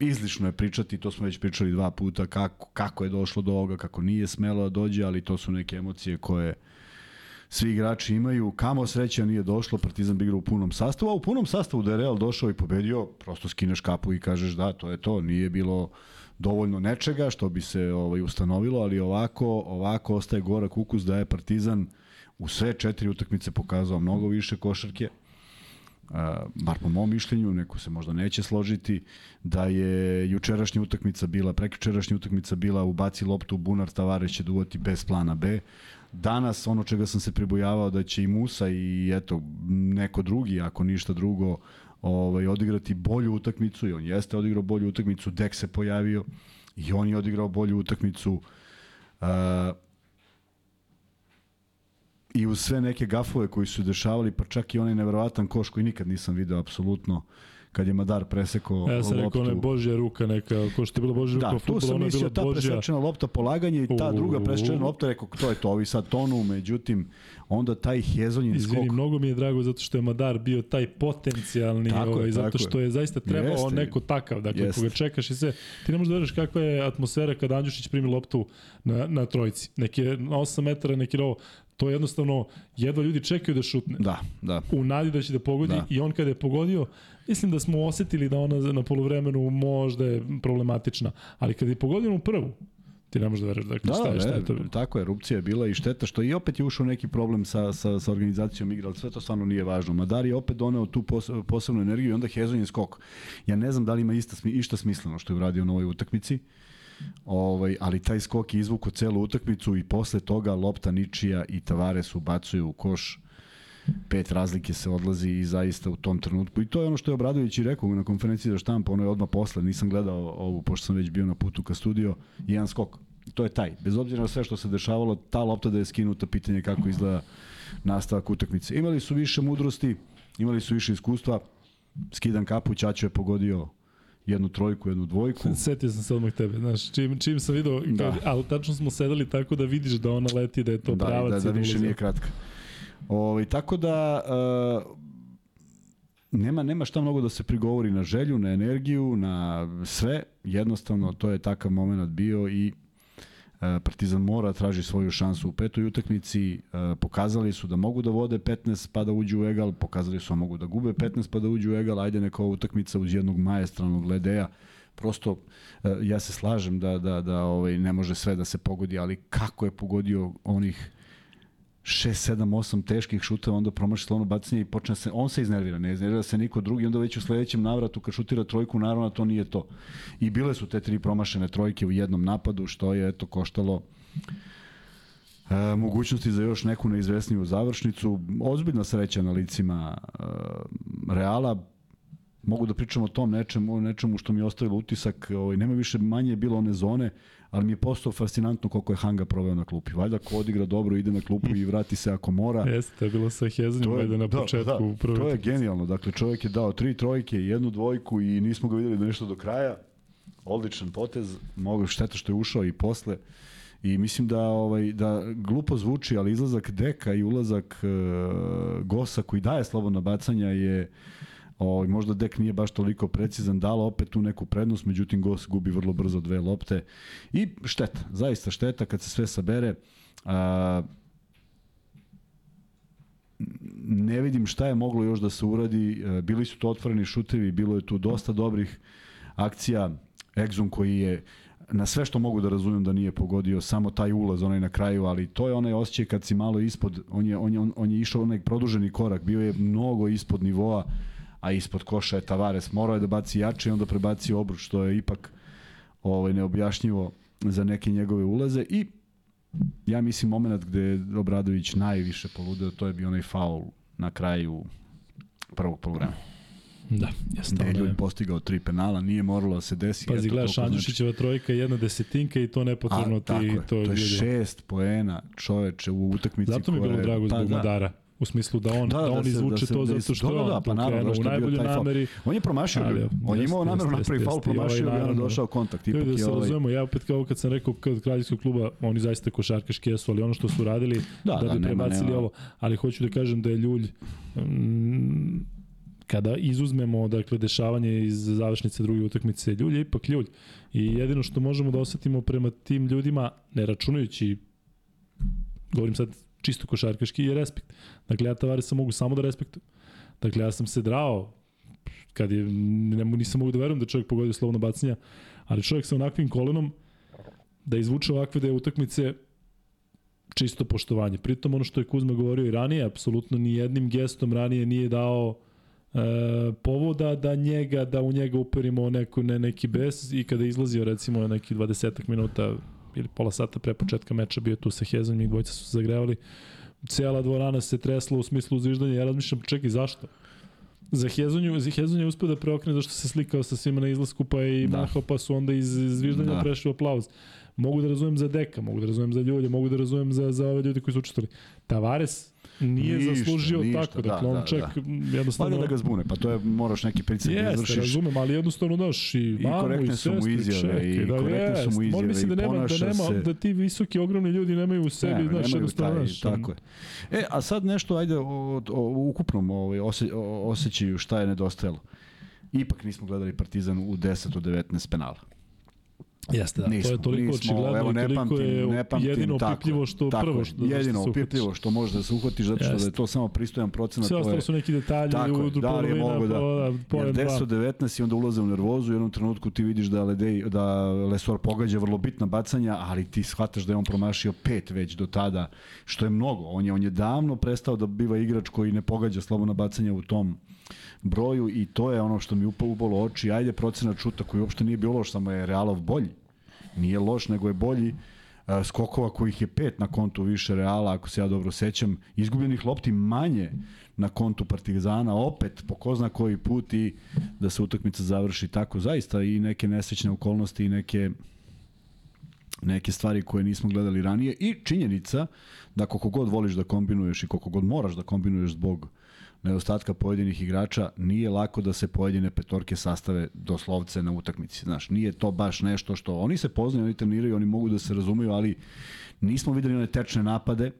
B: izlišno je pričati, to smo već pričali dva puta, kako, kako je došlo do ovoga, kako nije smelo da dođe, ali to su neke emocije koje svi igrači imaju. Kamo sreća nije došlo, Partizan bi igrao u punom sastavu, a u punom sastavu da je Real došao i pobedio, prosto skineš kapu i kažeš da, to je to, nije bilo dovoljno nečega što bi se ovaj ustanovilo, ali ovako, ovako ostaje gorak ukus da je Partizan u sve četiri utakmice pokazao mnogo više košarke bar po mom mišljenju, neko se možda neće složiti, da je jučerašnja utakmica bila, prekjučerašnja utakmica bila ubaci loptu bunar, Tavares će duvati bez plana B. Danas, ono čega sam se pribojavao da će i Musa i eto, neko drugi, ako ništa drugo, ovaj, odigrati bolju utakmicu i on jeste odigrao bolju utakmicu, Dek se pojavio i on je odigrao bolju utakmicu. Uh, i uz sve neke gafove koji su dešavali, pa čak i onaj neverovatan koš koji nikad nisam video apsolutno, kad je Madar presekao
A: ja sam
B: loptu.
A: rekao, ona božja ruka neka, ko što je bila božja ruka
B: da,
A: u futbolu,
B: tu sam mislio ta
A: božja...
B: presečena lopta polaganje i ta druga presečena lopta, rekao, to je to, ovi sad tonu, međutim, onda taj Hezonjin
A: Izvini,
B: skok...
A: mnogo mi je drago zato što je Madar bio taj potencijalni,
B: tako
A: ovaj,
B: je,
A: zato što je zaista trebao
B: Jeste.
A: neko takav, dakle,
B: Jeste.
A: koga čekaš i sve. Ti ne možeš da veriš kakva je atmosfera kada Andjušić primi loptu na, na trojici. Neki je na 8 metara, neki je ovo. To je jednostavno, jedva ljudi čekaju da šutne.
B: Da, da.
A: U nadi da će da pogodi
B: Da.
A: i on kada je pogodio, mislim da smo osetili da ona na polovremenu možda je problematična, ali kada je pogodio u prvu, ti ne možeš da veruješ dakle,
B: Da,
A: šta je, šta je to bilo.
B: tako je, erupcija je bila i šteta što i opet je ušao neki problem sa, sa, sa organizacijom igre, ali sve to stvarno nije važno. Madar je opet doneo tu pos, posebnu energiju i onda Hezon je skok. Ja ne znam da li ima ista, išta smisleno što je uradio na ovoj utakmici, ovaj, ali taj skok je izvukao celu utakmicu i posle toga lopta Ničija i Tavares ubacuju u koš pet razlike se odlazi i zaista u tom trenutku. I to je ono što je Obradović i rekao na konferenciji za štampu, ono je odmah posle, nisam gledao ovu, pošto sam već bio na putu ka studio, jedan skok. To je taj. Bez obzira na sve što se dešavalo, ta lopta da je skinuta, pitanje je kako izgleda nastavak utakmice. Imali su više mudrosti, imali su više iskustva, skidan kapu, Ćaćo je pogodio jednu trojku, jednu dvojku.
A: Setio sam se odmah tebe, znaš, čim, čim sam video,
B: Da.
A: da. ali tačno smo sedeli tako da vidiš da ona leti, da je to
B: da, i
A: pravac.
B: da,
A: i
B: da više nije kratka. Ovaj tako da uh, nema nema šta mnogo da se prigovori na želju, na energiju, na sve. Jednostavno to je takav momenat bio i Partizan mora traži svoju šansu u petoj utakmici. Uh, pokazali su da mogu da vode 15 pa da uđu u egal, pokazali su da mogu da gube 15 pa da uđu u egal. Ajde neka ova utakmica uz jednog maestralnog ledeja prosto e, ja se slažem da da da ovaj ne može sve da se pogodi, ali kako je pogodio onih 6, 7, 8 teških šuteva, onda promaši slovno bacanje i počne se, on se iznervira, ne iznervira se niko drugi, onda već u sledećem navratu kad šutira trojku, naravno to nije to. I bile su te tri promašene trojke u jednom napadu, što je eto koštalo e, mogućnosti za još neku neizvesniju završnicu. Ozbiljna sreća na licima e, Reala, mogu da pričam o tom nečemu, nečemu što mi je ostavilo utisak, ovaj, nema više manje je bilo one zone, ali mi je postao fascinantno koliko je Hanga proveo na klupi. Valjda ko odigra dobro ide na klupu i vrati se ako mora.
A: Jeste, je bilo sa Hezanjem, valjda na
B: da,
A: početku.
B: Da, to je genijalno. Dakle, čovjek je dao tri trojke, jednu dvojku i nismo ga videli da nešto do kraja. Odličan potez, mogu šteta što je ušao i posle. I mislim da ovaj da glupo zvuči, ali izlazak Deka i ulazak e, Gosa koji daje slobodna bacanja je Ovaj možda Dek nije baš toliko precizan, dala opet tu neku prednost, međutim Gos gubi vrlo brzo dve lopte. I šteta, zaista šteta kad se sve sabere. A, ne vidim šta je moglo još da se uradi. Bili su to otvoreni šutevi, bilo je tu dosta dobrih akcija. Exum koji je na sve što mogu da razumem da nije pogodio samo taj ulaz onaj na kraju, ali to je onaj osjećaj kad si malo ispod, on je, on je, on, on je išao onaj produženi korak, bio je mnogo ispod nivoa a ispod koša je Tavares morao je da baci jače i onda prebaci obruč, što je ipak ovaj, neobjašnjivo za neke njegove ulaze i ja mislim moment gde je Obradović najviše poludeo, to je bio onaj faul na kraju prvog poluvremena.
A: Da, jeste.
B: Da je Ljulj postigao tri penala, nije moralo da se desi.
A: Pazi, gledaš Andjušićeva znači... trojka, jedna desetinka i to nepotrebno ti...
B: Je,
A: to,
B: to je šest poena čoveče u utakmici
A: Zato mi je bilo drago zbog pa, da. Madara. U smislu da on, da, da, da on da izvuče da se, to da zato što da, da, da, pa naravno, u najboljoj nameri.
B: On je promašio, ali, on je imao nameru napravi faul, promašio ovaj, i došao kontakt.
A: Ipak da se ovaj... razumemo, ja opet kao kad sam rekao kad kraljevskog kluba, oni zaista košarkaški jesu, ali ono što su radili da, da, da bi prebacili ovo, ali hoću da kažem da je Ljulj mm, kada izuzmemo dakle dešavanje iz završnice druge utakmice Ljulj je ipak Ljulj i jedino što možemo da osetimo prema tim ljudima ne računajući govorim sad čisto košarkaški je respekt. Dakle, ja Tavaresa mogu samo da respektujem. Dakle, ja sam se drao kad je, ne, nisam mogu da verujem da čovjek pogodio slovno bacanja, ali čovjek sa onakvim kolenom da izvuče ovakve da je utakmice čisto poštovanje. Pritom ono što je Kuzma govorio i ranije, apsolutno ni jednim gestom ranije nije dao e, povoda da njega, da u njega uperimo neku, ne, neki bes i kada izlazio recimo neki 20 minuta ili pola sata pre početka meča bio tu sa Hezom, njih dvojica su se zagrevali. Cijela dvorana se tresla u smislu uzviždanja. Ja razmišljam, čekaj, zašto? Za Hezonju, za Hezonju je uspio da preokrene zašto se slikao sa svima na izlasku pa i da. mahao pa su onda iz zviždanja da. prešli aplauz. Mogu da razumem za Deka, mogu da razumem za Ljulje, mogu da razumem za, za ove ljudi koji su učestvovali. Tavares, nije ništa, zaslužio ništa, tako, da, dakle on da, ček da. jednostavno...
B: Valjda da ga zbune, pa to je, moraš neki pricep da izvršiš.
A: Razumem, ali jednostavno daš i,
B: I mamu i sestri, su mu izjave, čekaj, i da, korektne su mu izjave, mislim da nema, da nema,
A: se... da ti visoki, ogromni ljudi nemaju u sebi, ne, znaš, jednostavno,
B: znaš. Tako je. E, a sad nešto, ajde, o, o, o ukupnom ovaj, ose, o, osjećaju šta je nedostajalo. Ipak nismo gledali Partizan u 10 od 19 penala.
A: Jeste, da. Nismo, to je toliko nismo, očigledno evo, ne i toliko pamtim, je ne pamtim, jedino tako, opipljivo što tako, prvo što
B: jedino što opipljivo što može da se uhvatiš zato što Jeste. da je to samo pristojan procenat.
A: Sve ostalo su neki detalji
B: tako,
A: u
B: da li je mogo da, da 10 19 i onda ulaze u nervozu u jednom trenutku ti vidiš da Ledej, da Lesor pogađa vrlo bitna bacanja, ali ti shvataš da je on promašio pet već do tada, što je mnogo. On je on je davno prestao da biva igrač koji ne pogađa slobodna bacanja u tom broju i to je ono što mi upalo ubolo oči. Ajde procenat šuta koji uopšte nije bilo loš, samo je Realov bolji. Nije loš, nego je bolji skokova kojih je pet na kontu više Reala, ako se ja dobro sećam, izgubljenih lopti manje na kontu Partizana, opet po ko zna koji put i da se utakmica završi tako zaista i neke nesrećne okolnosti i neke neke stvari koje nismo gledali ranije i činjenica da koliko god voliš da kombinuješ i koliko god moraš da kombinuješ zbog nedostatka pojedinih igrača, nije lako da se pojedine petorke sastave doslovce na utakmici. Znaš, nije to baš nešto što... Oni se poznaju, oni treniraju, oni mogu da se razumeju, ali nismo videli one tečne napade,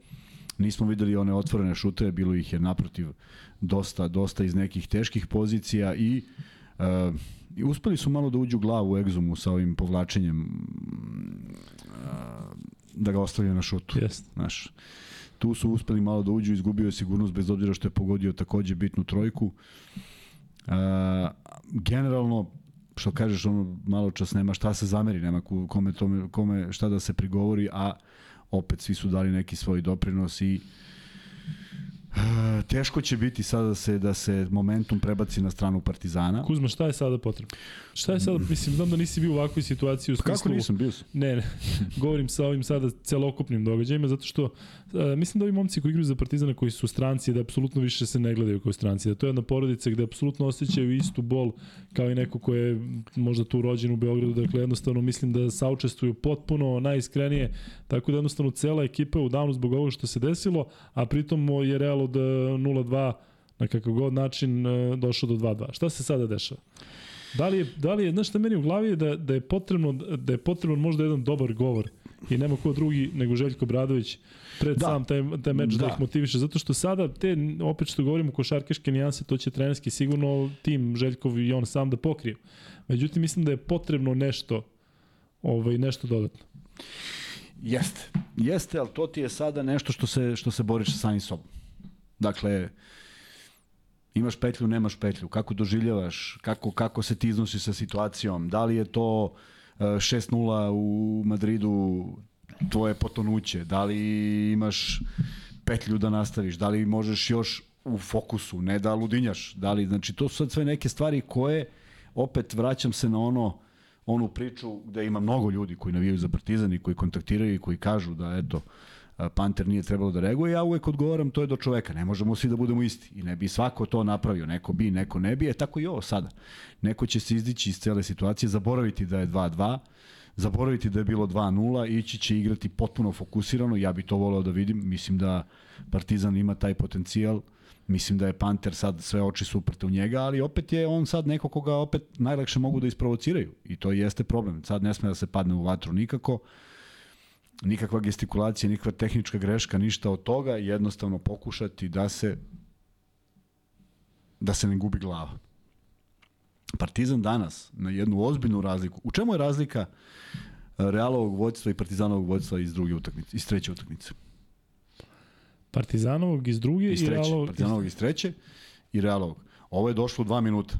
B: nismo videli one otvorene šuteve, bilo ih je naprotiv dosta, dosta iz nekih teških pozicija i uh, i uspeli su malo da uđu glavu u egzumu sa ovim povlačenjem uh, da ga ostavljaju na šutu.
A: Yes.
B: Znaš, tu su uspeli malo da uđu, izgubio je sigurnost bez obzira što je pogodio takođe bitnu trojku. Uh, generalno, što kažeš, ono, malo čas nema šta se zameri, nema kome, tome, kome šta da se prigovori, a opet svi su dali neki svoj doprinos i teško će biti sada da se, da se momentum prebaci na stranu Partizana.
A: Kuzma, šta je sada potrebno? Šta je sada, mislim, znam da nisi bio u ovakvoj situaciji u smislu...
B: Kako nisam bio? sam?
A: Ne, ne, govorim sa ovim sada celokupnim događajima, zato što uh, mislim da ovi momci koji igraju za Partizana koji su stranci, da apsolutno više se ne gledaju kao stranci, da to je jedna porodica gde apsolutno osjećaju istu bol kao i neko ko je možda tu rođen u Beogradu, dakle jednostavno mislim da saučestvuju potpuno najiskrenije, tako da jednostavno cela ekipa je u danu zbog ovoga što se desilo, a pritom je Real od eh, 0-2 na kakav god način eh, došao do 2-2. Šta se sada dešava? Da li je, da li je, znaš šta meni u glavi je da, da je potrebno, da je potrebno možda jedan dobar govor i nema ko drugi nego Željko Bradović pred
B: Da.
A: sam taj, taj meč da.
B: da
A: ih motiviše, zato što sada te, opet što govorimo košarkaške nijanse, to će trenerski sigurno tim Željkov i on sam da pokriju. Međutim, mislim da je potrebno nešto, ovaj, nešto dodatno.
B: Jeste. Jeste, ali to ti je sada nešto što se, što se boriš sa samim sobom. Dakle, imaš petlju, nemaš petlju, kako doživljavaš, kako, kako se ti iznosiš sa situacijom, da li je to e, 6-0 u Madridu tvoje potonuće, da li imaš petlju da nastaviš, da li možeš još u fokusu, ne da ludinjaš, da li, znači to su sad sve neke stvari koje, opet vraćam se na ono, onu priču gde ima mnogo ljudi koji navijaju za Partizan i koji kontaktiraju i koji kažu da eto a, Panter nije trebalo da reaguje, ja uvek odgovaram to je do čoveka, ne možemo svi da budemo isti i ne bi svako to napravio, neko bi, neko ne bi, e tako i ovo sada. Neko će se izdići iz cele situacije, zaboraviti da je 2-2, zaboraviti da je bilo 2-0, ići će igrati potpuno fokusirano, ja bi to voleo da vidim, mislim da Partizan ima taj potencijal, Mislim da je Panter sad sve oči su uprte u njega, ali opet je on sad neko koga opet najlakše mogu da isprovociraju. I to jeste problem. Sad ne sme da se padne u vatru nikako. Nikakva gestikulacija, nikakva tehnička greška, ništa od toga. Jednostavno pokušati da se da se ne gubi glava. Partizan danas na jednu ozbiljnu razliku. U čemu je razlika e, Realovog vođstva i Partizanovog vođstva iz druge utakmice, iz treće utakmice?
A: Partizanovog iz druge
B: iz
A: i
B: treće,
A: Realovog...
B: Partizanovog iz treće i Realovog. Ovo je došlo u dva minuta.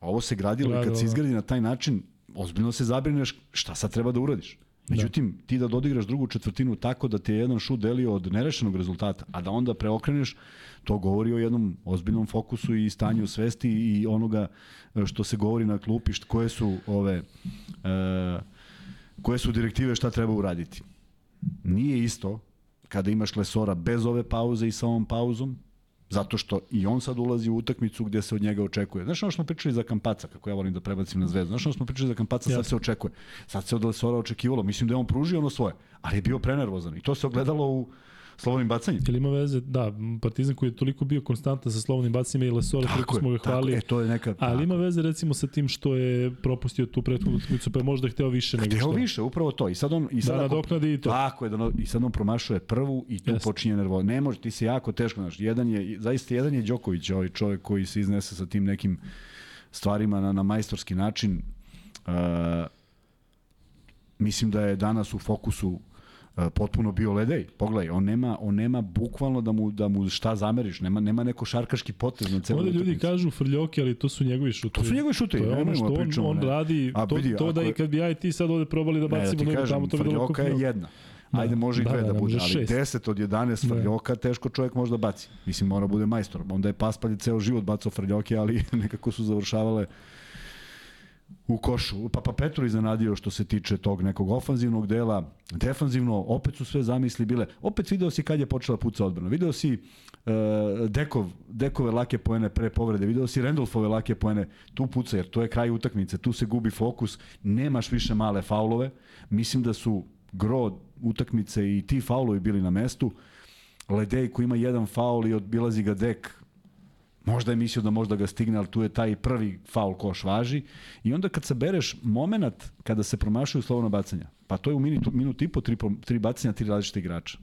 B: A ovo se gradilo
A: Da,
B: i kad
A: da,
B: se
A: da.
B: izgradi na taj način, ozbiljno se zabrineš šta sad treba da uradiš. Međutim, ti da dodigraš drugu četvrtinu tako da ti je jedan šut delio od nerešenog rezultata, a da onda preokreneš, to govori o jednom ozbiljnom fokusu i stanju svesti i onoga e, što se govori na klupi, št, koje su ove e, koje su direktive šta treba uraditi. Nije isto kada imaš Lesora bez ove pauze i sa ovom pauzom, zato što i on sad ulazi u utakmicu gde se od njega očekuje. Znaš ono što smo pričali za Kampaca, kako ja volim da prebacim na zvezdu, znaš ono što smo pričali za Kampaca, sad se očekuje. Sad se od Lesora očekivalo, mislim da je on pružio ono svoje, ali je bio prenervozan i to se ogledalo u slobodnim bacanjima.
A: Jel ima veze? Da, Partizan koji je toliko bio konstantan sa slobodnim bacima i Lesora, koliko smo ga hvali.
B: e, to je neka...
A: Ali ima veze recimo sa tim što je propustio tu prethodnu utakmicu, pa je možda hteo više nego
B: Hteo
A: što.
B: više, upravo to. I sad on i sad
A: Da nadoknadi i to.
B: Tako je, da, no- i sad on promašuje prvu i tu
A: Jeste.
B: počinje nervo. Ne može, ti se jako teško, znaš, jedan je, zaista jedan je Đoković, ovaj čovjek koji se iznese sa tim nekim stvarima na, na majstorski način. Uh, mislim da je danas u fokusu potpuno bio ledej. Pogledaj, on nema, on nema bukvalno da mu, da mu šta zameriš, nema, nema neko šarkaški potez na celoj
A: Ovde ljudi kažu frljoke, ali to su njegovi šutovi.
B: To su njegovi šutovi,
A: To je ono što
B: da
A: on,
B: pričamo,
A: on
B: ne.
A: radi,
B: A
A: to,
B: vidi,
A: to da i kad bi ja i ti sad ovde probali da
B: Ne, da
A: bacimo
B: ti
A: nego
B: kažem,
A: tamo, to bi bilo
B: frljoka je jedna.
A: Da.
B: Ajde, može i
A: Da,
B: dve
A: da,
B: da,
A: ne
B: bude, ali
A: šest.
B: 10 od 11
A: Da.
B: frljoka teško čovjek može da baci. Mislim, mora bude majstor. Onda je Paspalj ceo život bacao frljoke, ali nekako su završavale u košu. Pa pa Petru iznenadio što se tiče tog nekog ofanzivnog dela. Defanzivno, opet su sve zamisli bile. Opet video si kad je počela puca odbrana. Video si uh, Dekov, Dekove lake poene pre povrede. Video si Randolfove lake poene. Tu puca, jer to je kraj utakmice. Tu se gubi fokus. Nemaš više male faulove. Mislim da su gro utakmice i ti faulovi bili na mestu. Ledej koji ima jedan faul i odbilazi ga dek, možda je mislio da možda ga stigne, ali tu je taj prvi faul koš važi. I onda kad sabereš moment kada se promašuju slovno bacanja, pa to je u minutu, minut i po, tri, tri bacanja, tri različite igrača.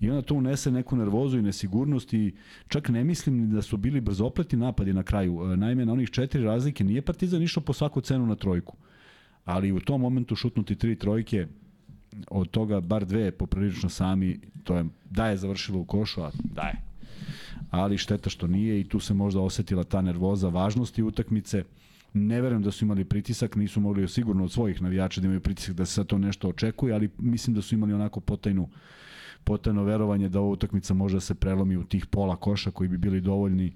B: I onda to unese neku nervozu i nesigurnost i čak ne mislim da su bili brzopleti napadi na kraju. E, Naime, na onih četiri razlike nije Partizan išao po svaku cenu na trojku. Ali u tom momentu šutnuti tri trojke, od toga bar dve poprilično sami, to je da je završilo u košu, a da je. Ali šteta što nije i tu se možda osetila ta nervoza važnosti utakmice. Ne verujem da su imali pritisak, nisu mogli sigurno od svojih navijača da imaju pritisak da se sad to nešto očekuje, ali mislim da su imali onako potajnu potajno verovanje da ova utakmica može da se prelomi u tih pola koša koji bi bili dovoljni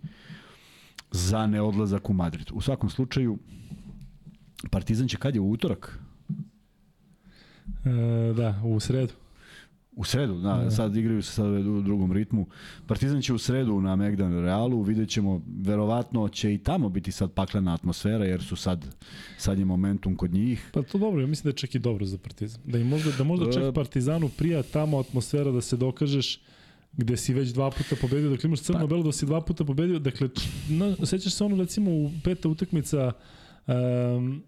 B: za neodlazak u Madrid. U svakom slučaju, Partizan će kad je u utorak?
A: E, da, u sredu.
B: U sredu, da, da. sad igraju se sad u drugom ritmu. Partizan će u sredu na Megdan Realu, vidjet ćemo, verovatno će i tamo biti sad paklena atmosfera, jer su sad, sad je momentum kod njih.
A: Pa to dobro, ja mislim da je čak i dobro za Partizan. Da, im možda, da možda čak Partizanu prija tamo atmosfera da se dokažeš gde si već dva puta pobedio, dakle imaš crno pa. belo da si dva puta pobedio, dakle na, sećaš se ono recimo u peta utakmica um,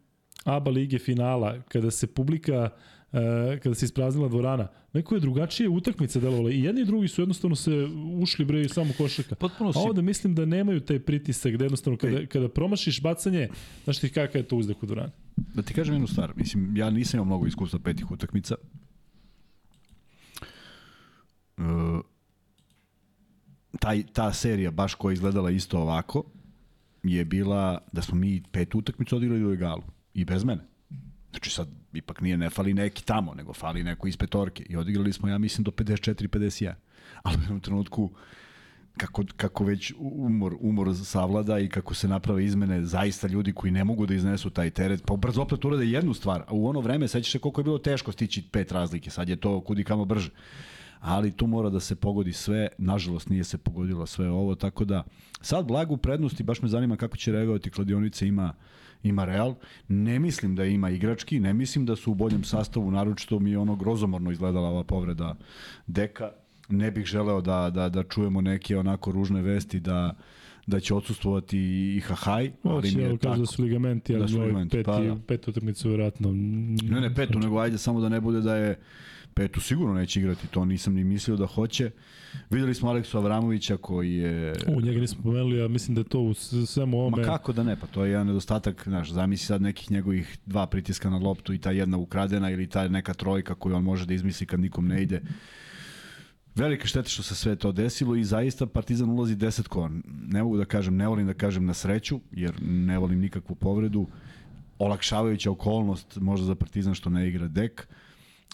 A: ABA lige finala, kada se publika e, kada se ispraznila dvorana. Neko je drugačije utakmice delovalo i jedni i drugi su jednostavno se ušli bre i samo košarka. Potpuno si... A ovde mislim da nemaju taj pritisak da jednostavno kada, kada promašiš bacanje, znaš ti kakav je to uzdah u dvorani.
B: Da ti kažem jednu stvar, mislim, ja nisam imao mnogo iskustva petih utakmica. Uh, taj, ta serija, baš koja je izgledala isto ovako, je bila da smo mi pet utakmica odigrali u egalu. I bez mene. Znači sad ipak nije ne fali neki tamo, nego fali neko iz petorke. I odigrali smo, ja mislim, do 54-51. Ali u jednom trenutku kako, kako već umor, umor savlada i kako se naprave izmene zaista ljudi koji ne mogu da iznesu taj teret, pa brzo opet urade jednu stvar, a u ono vreme sećaš se koliko je bilo teško stići pet razlike, sad je to kudi kamo brže. Ali tu mora da se pogodi sve, nažalost nije se pogodilo sve ovo, tako da sad blagu prednosti, baš me zanima kako će reagovati kladionice ima ima Real. Ne mislim da ima igrački, ne mislim da su u boljem sastavu, naročito mi je ono grozomorno izgledala ova povreda Deka. Ne bih želeo da, da, da čujemo neke onako ružne vesti da da će odsustvovati i Hahaj,
A: ali mi je tako. da su ligamenti, ali da su ligamenti, peti, pa, da. petu utakmicu vjerojatno.
B: Ne, ne, petu, nego ajde samo da ne bude da je petu sigurno neće igrati, to nisam ni mislio da hoće. Videli smo Aleksu Avramovića koji je...
A: U, njega nismo pomenuli, ja mislim da je to u svemu ovome...
B: Ma kako da ne, pa to je jedan nedostatak, znaš, zamisli sad nekih njegovih dva pritiska na loptu i ta jedna ukradena ili ta neka trojka koju on može da izmisli kad nikom ne ide. Velike štete što se sve to desilo i zaista Partizan ulazi desetko. Ne mogu da kažem, ne volim da kažem na sreću, jer ne volim nikakvu povredu. Olakšavajuća okolnost možda za Partizan što ne igra dek.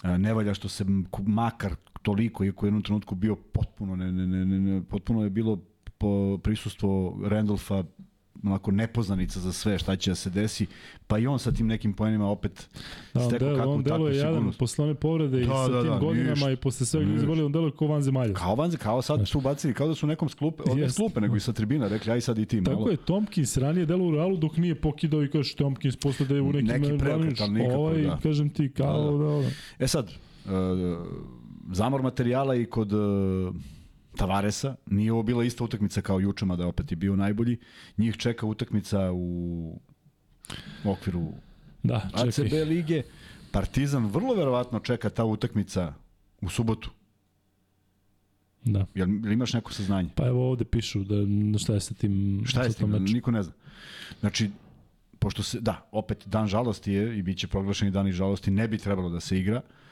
B: Ne valja što se makar toliko, iako je u jednom trenutku bio potpuno, ne, ne, ne, ne, potpuno je bilo po prisustvo Randolfa onako nepoznanica za sve šta će da se desi, pa i on sa tim nekim poenima opet
A: da, stekao del, kakvu on takvu je jadan posle one povrede da, i sa da, tim da, godinama ništa, i posle svega izboli, on deluje kao van zemalja.
B: Kao van kao sad Znaš. su bacili, kao da su nekom sklupe, od yes. sklupe, nego i sa tribina, rekli aj sad i ti malo.
A: Tako je, Tomkins ranije delo u Realu dok nije pokidao i kaže Tomkins posle da je u nekim
B: Neki preokret, ali nikako,
A: ovaj,
B: da.
A: kažem ti, kao da, da. da.
B: E sad, uh, zamor materijala i kod uh, Tavaresa. Nije ovo bila ista utakmica kao juče, mada opet je bio najbolji. Njih čeka utakmica u okviru
A: da,
B: ACB lige. Partizan vrlo verovatno čeka ta utakmica u subotu.
A: Da.
B: Jel, jel imaš neko saznanje?
A: Pa evo ovde pišu da šta je sa tim
B: Šta je sa tim? Niko ne zna. Znači, pošto se, da, opet dan žalosti je i bit će proglašeni dan i žalosti, ne bi trebalo da se igra. Uh,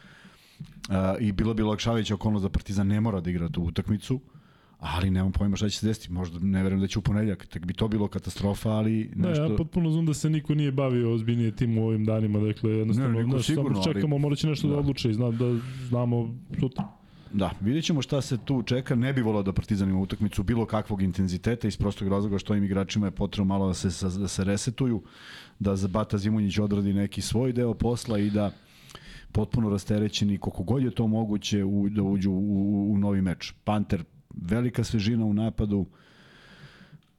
B: I bilo bi olakšavajuća okolnost da Partizan ne mora da igra tu utakmicu, ali nemam pojma šta će se desiti. Možda ne verujem da će u ponedeljak. Tek bi to bilo katastrofa, ali nešto...
A: Da, ja potpuno znam da se niko nije bavio ozbiljnije tim u ovim danima. Dakle, jednostavno, ne, znaš, sigurno, samo čekamo, ali... morat će nešto da, da odluče i zna, da znamo sutra.
B: Da, vidjet ćemo šta se tu čeka. Ne bi volao da Partizan ima utakmicu bilo kakvog intenziteta iz prostog razloga što im igračima je potrebno malo da se, da se resetuju, da Bata Zimunjić odradi neki svoj deo posla i da potpuno rasterećeni koliko god je to moguće u, da uđu u, u, u novi meč. Panter, velika svežina u napadu,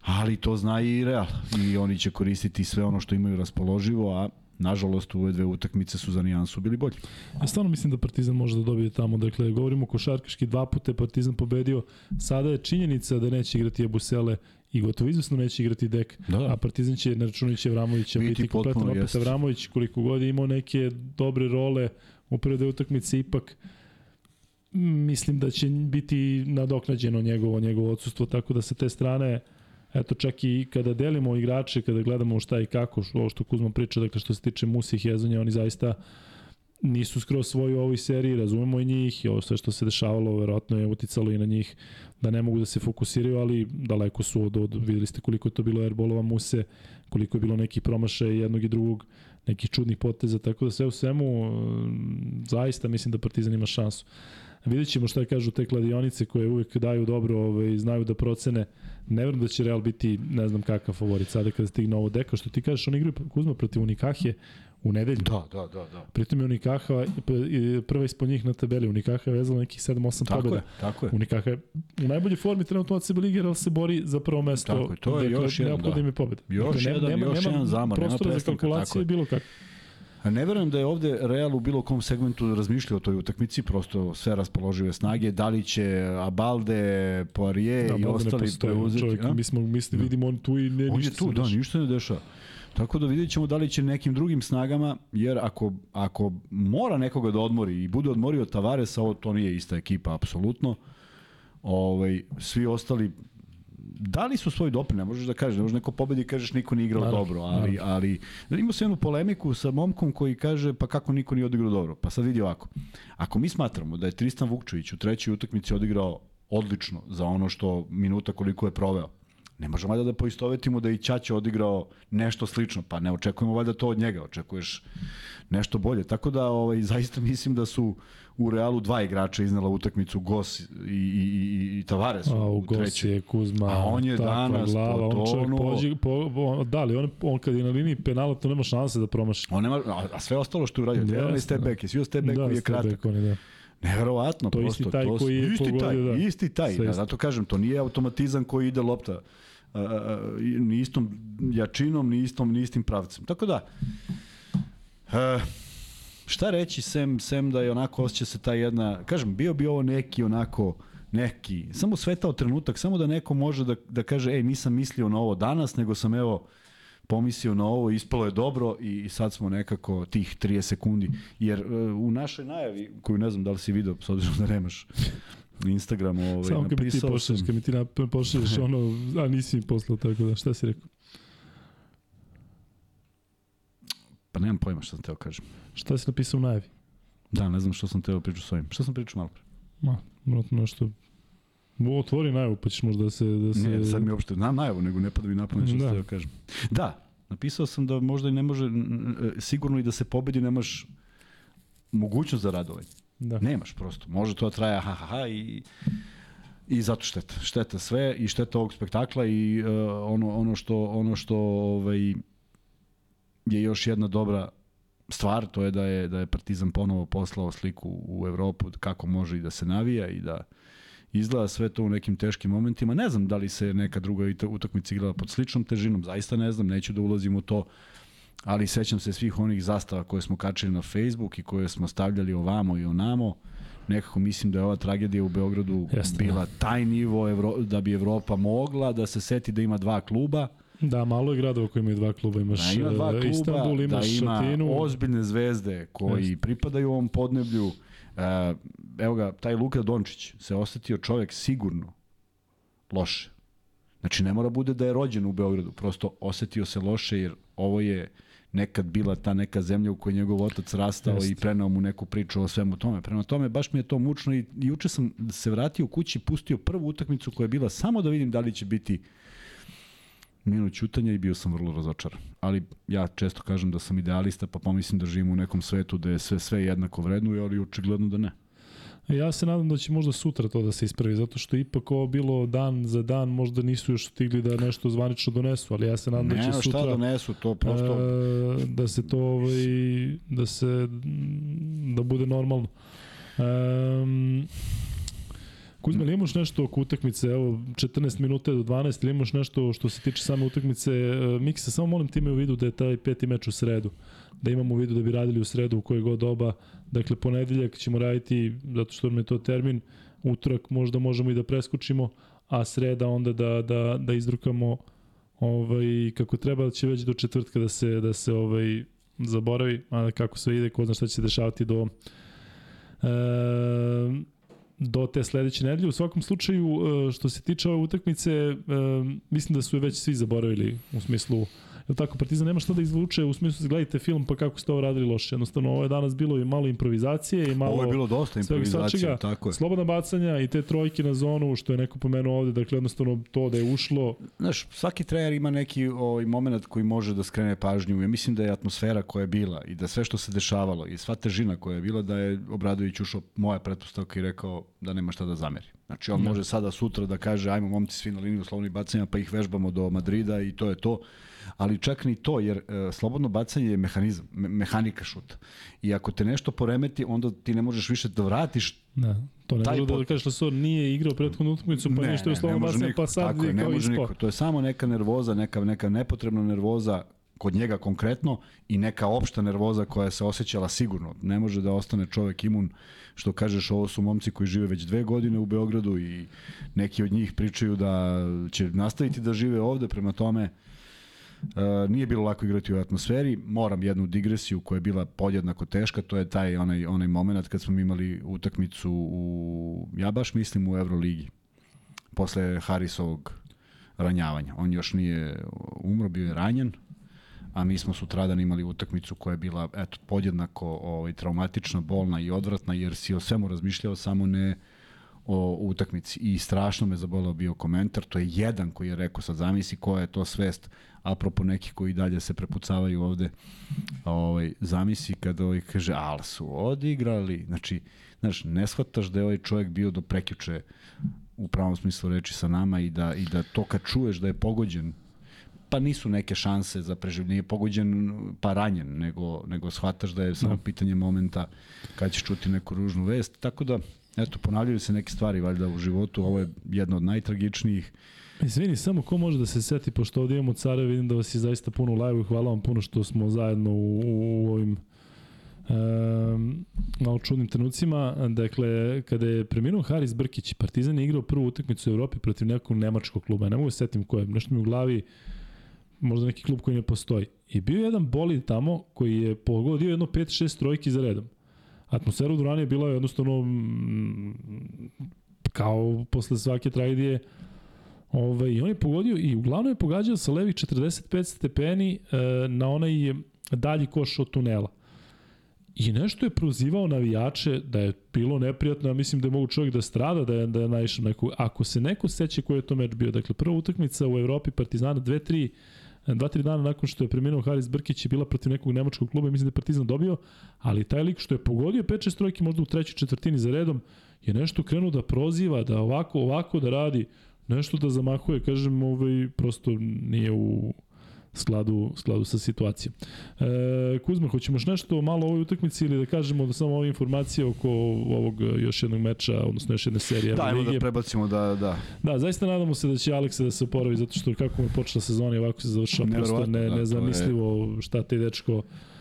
B: ali to zna i Real i oni će koristiti sve ono što imaju raspoloživo, a nažalost u ove dve utakmice su za nijansu bili bolji.
A: Ja stvarno mislim da Partizan može da dobije tamo. Dakle, govorimo košarkaški dva puta Partizan pobedio. Sada je činjenica da neće igrati Abusele i gotovo izvesno neće igrati dek, da. a Partizan će, ne računajući Avramovića, biti, biti kompletan opet jest. Avramović, koliko god je imao neke dobre role u prve utakmice, ipak mislim da će biti nadoknađeno njegovo, njegovo odsustvo, tako da sa te strane eto čak i kada delimo igrače, kada gledamo šta i kako, ovo što Kuzma priča, dakle što se tiče Musi i Hezonja, oni zaista nisu skroz svoji u ovoj seriji, razumemo i njih i ovo sve što se dešavalo verovatno je uticalo i na njih da ne mogu da se fokusiraju, ali daleko su od, od videli ste koliko je to bilo airbolova muse, koliko je bilo nekih promašaja jednog i drugog, nekih čudnih poteza, tako da sve u svemu zaista mislim da Partizan ima šansu. Vidjet ćemo šta kažu te kladionice koje uvek daju dobro, ovaj, znaju da procene. Ne verujem da će Real biti ne znam kakav favorit sada kada stigne ovo deka. Što ti kažeš, oni igraju Kuzma protiv Unikahije u nedelju.
B: Da, da, da. da.
A: Pritom je Unikaha prva ispod njih na tabeli. Unikaha je vezala nekih 7-8
B: tako
A: pobjeda.
B: Je, tako je.
A: Unikaha je u najboljoj formi trenutno od sebe lige, ali se bori za prvo mesto.
B: Tako je, to je
A: dakle,
B: još jedan, da.
A: im je pobjeda.
B: Još dakle, jedan, nema, još
A: nema
B: jedan zamar, nema
A: prostora za kalkulacije bilo kako.
B: Ne verujem da je ovde Real u bilo kom segmentu razmišljao o toj utakmici, prosto sve raspoložive snage, da li će Abalde, Poirier da, i ostali preuzeti.
A: Čovjek, mi smo, misli, vidimo on tu i ne,
B: on
A: ništa
B: je tu, da, ništa ne dešava. Tako da vidjet ćemo da li će nekim drugim snagama, jer ako, ako mora nekoga da odmori i bude odmorio Tavaresa, ovo to nije ista ekipa, apsolutno. Ovaj, svi ostali da li su svoj doprin, ne možeš da kažeš, ne možeš neko pobedi i kažeš niko nije igrao naravno, dobro, ali, naravno. ali imao se jednu polemiku sa momkom koji kaže pa kako niko nije odigrao dobro. Pa sad vidi ovako, ako mi smatramo da je Tristan Vukčević u trećoj utakmici odigrao odlično za ono što minuta koliko je proveo, ne možemo valjda da poistovetimo da i Ćaća odigrao nešto slično, pa ne očekujemo valjda to od njega, očekuješ nešto bolje. Tako da ovaj, zaista mislim da su u Realu dva igrača iznala utakmicu Gos i, i, i, i Tavares
A: a, u,
B: u treći.
A: je Kuzma,
B: a on je danas glava, po tonu. On pođi,
A: po, po, da li, on, on kad je na liniji penala, to nema šanse da promaši.
B: On nema, a, a sve ostalo što je uradio, yes, onaj step back, je svi step back da, je kratak. Back, on je, da. Neverovatno,
A: to
B: prosto.
A: Isti taj
B: to,
A: koji je
B: isti
A: pogodio,
B: taj,
A: da.
B: Isti taj, da, zato kažem, to nije automatizam koji ide lopta uh, ni istom jačinom, ni istom, ni istim pravcem. Tako da, uh, šta reći, sem, sem da je onako osjeća se ta jedna, kažem, bio bi ovo neki onako, neki, samo svetao trenutak, samo da neko može da, da kaže, ej, nisam mislio na ovo danas, nego sam evo, pomislio na ovo, ispalo je dobro i sad smo nekako tih 30 sekundi. Jer uh, u našoj najavi, koju ne znam da li si video, s obzirom da nemaš Instagram, ovaj,
A: Samo kad mi ti pošalješ, kad mi ti pošalješ ono, a nisi mi poslao tako da, šta si rekao?
B: Pa nemam pojma šta sam teo kažem.
A: Šta si napisao u najavi?
B: Da, ne znam što sam teo pričati s ovim. Šta sam pričao malo pre?
A: Ma, vratno nešto Otvori najavu, pa ćeš možda da se... Da se...
B: Ne, sad mi uopšte, znam najavu, nego ne pada mi napamet što da. teo kažem. Da, napisao sam da možda i ne može, sigurno i da se pobedi nemaš mogućnost za radovanje. Da. Nemaš prosto. Može to da traja ha ha ha i i zato šteta. Šteta sve i šteta ovog spektakla i uh, ono ono što ono što ovaj je još jedna dobra stvar, to je da je da je Partizan ponovo poslao sliku u Evropu kako može i da se navija i da izgleda sve to u nekim teškim momentima. Ne znam da li se neka druga utakmica igrala pod sličnom težinom, zaista ne znam, neću da ulazim u to, ali sećam se svih onih zastava koje smo kačili na Facebook i koje smo stavljali ovamo i onamo. Nekako mislim da je ova tragedija u Beogradu Jeste, bila taj nivo Evro, da bi Evropa mogla da se seti da ima dva kluba,
A: Da, malo je gradova koji imaju dva kluba. Imaš
B: da ima dva
A: e,
B: kluba,
A: Istanbul, imaš
B: da ima
A: Šatinu.
B: ozbiljne zvezde koji Jest. pripadaju ovom podneblju. E, evo ga, taj Luka Dončić se osetio čovek sigurno loše. Znači, ne mora bude da je rođen u Beogradu, prosto osetio se loše jer ovo je nekad bila ta neka zemlja u kojoj njegov otac rastao Jest. i prenao mu neku priču o svemu tome. Prema tome, baš mi je to mučno i juče sam se vratio u kući, pustio prvu utakmicu koja je bila samo da vidim da li će biti minut ćutanja i bio sam vrlo razočaran. Ali ja često kažem da sam idealista, pa pomislim da živim u nekom svetu da je sve, sve jednako vrednuje, ali očigledno da ne.
A: Ja se nadam da će možda sutra to da se ispravi, zato što ipak ovo bilo dan za dan, možda nisu još stigli da nešto zvanično donesu, ali ja se nadam
B: ne,
A: da će sutra...
B: šta donesu, to prosto...
A: E, da se to, ovaj, da se, da bude normalno. Um, Kuzma, ili imaš nešto oko utakmice, evo, 14 minuta do 12, ili imaš nešto što se tiče same utakmice, e, Miksa, samo molim ti me u vidu da je taj peti meč u sredu, da imamo u vidu da bi radili u sredu u koje god doba, dakle, ponedeljak ćemo raditi, zato što nam je to termin, utorak možda možemo i da preskočimo, a sreda onda da, da, da izdrukamo ovaj, kako treba, će već do četvrtka da se, da se ovaj, zaboravi, a kako sve ide, ko zna šta će se dešavati do e, do te sledeće nedelje. U svakom slučaju, e, što se tiče ove utakmice, e, mislim da su je već svi zaboravili u smislu Jel tako, Partizan nema šta da izvuče u smislu gledajte film pa kako ste ovo radili loše. Jednostavno, ovo je danas bilo i malo improvizacije i malo...
B: Ovo je bilo dosta improvizacija, tako je.
A: Slobodna bacanja i te trojke na zonu, što je neko pomenuo ovde, dakle jednostavno to da je ušlo.
B: Znaš, svaki trener ima neki ovaj, moment koji može da skrene pažnju. Ja mislim da je atmosfera koja je bila i da sve što se dešavalo i sva težina koja je bila da je Obradović ušao moja pretpostavka i rekao da nema šta da zameri. Znači on ne. može sada sutra da kaže ajmo momci svi na liniju slovnih bacanja pa ih vežbamo do Madrida i to je to ali čak ni to, jer e, slobodno bacanje je mehanizam, me, mehanika šuta. I ako te nešto poremeti, onda ti ne možeš više da vratiš
A: Da, to ne može da kažeš da Lasor nije igrao prethodnu utakmicu, pa ne, nešto je slobodno bacanje, pa sad tako je, može niko.
B: To je samo neka nervoza, neka, neka nepotrebna nervoza kod njega konkretno i neka opšta nervoza koja se osjećala sigurno. Ne može da ostane čovek imun, što kažeš, ovo su momci koji žive već dve godine u Beogradu i neki od njih pričaju da će nastaviti da žive ovde, prema tome Uh, nije bilo lako igrati u atmosferi. Moram jednu digresiju koja je bila podjednako teška, to je taj onaj onaj momenat kad smo imali utakmicu u ja baš mislim u Evroligi. Posle Harisovog ranjavanja. On još nije umro, bio je ranjen, a mi smo sutradan imali utakmicu koja je bila eto podjednako ovaj traumatična, bolna i odvratna jer si o svemu razmišljao samo ne o utakmici i strašno me zabolao bio komentar, to je jedan koji je rekao sad zamisli koja je to svest apropo nekih koji dalje se prepucavaju ovde, ovaj, zamisli kada ovaj kaže, al su odigrali, znači, znaš, ne shvataš da je ovaj čovjek bio do prekjuče u pravom smislu reči sa nama i da, i da to kad čuješ da je pogođen pa nisu neke šanse za preživljenje, pogođen pa ranjen, nego, nego shvataš da je samo da. pitanje momenta kad ćeš čuti neku ružnu vest, tako da eto, ponavljaju se neke stvari valjda u životu, ovo je jedno od najtragičnijih
A: Izvini, samo ko može da se seti, pošto ovdje imamo care, vidim da vas je zaista puno u live hvala vam puno što smo zajedno u, u, u ovim um, malo čudnim trenucima. Dakle, kada je preminuo Haris Brkić, Partizan je igrao prvu utakmicu u Evropi protiv nekog nemačkog kluba. Ne mogu se setim koje, nešto mi u glavi, možda neki klub koji ne postoji. I bio jedan bolid tamo koji je pogodio jedno 5-6 trojki za redom. Atmosfera u Durani je bila jednostavno mm, kao posle svake tragedije Ovaj, I on je pogodio i uglavnom je pogađao sa levih 45 stepeni e, na onaj dalji koš od tunela. I nešto je prozivao navijače da je bilo neprijatno, ja mislim da je mogu čovjek da strada, da je, da je naišao neko. Ako se neko seća koji je to meč bio, dakle prva utakmica u Evropi Partizana 2-3 dva, tri dana nakon što je preminuo Haris Brkić je bila protiv nekog nemačkog kluba mislim da je Partizan dobio, ali taj lik što je pogodio 5-6 trojke možda u trećoj četvrtini za redom, je nešto krenuo da proziva, da ovako, ovako da radi nešto da zamahuje, kažem, ovaj, prosto nije u skladu, skladu sa situacijom. E, Kuzma, hoćemo još nešto malo o ovoj utakmici ili da kažemo da samo ove informacije oko ovog još jednog meča, odnosno još jedne serije?
B: Da, da prebacimo da, da.
A: Da, zaista nadamo se da će Aleksa da se oporavi, zato što kako mu je počela sezona i ovako se završava, prosto ne, da, nezamislivo šta te dečko E,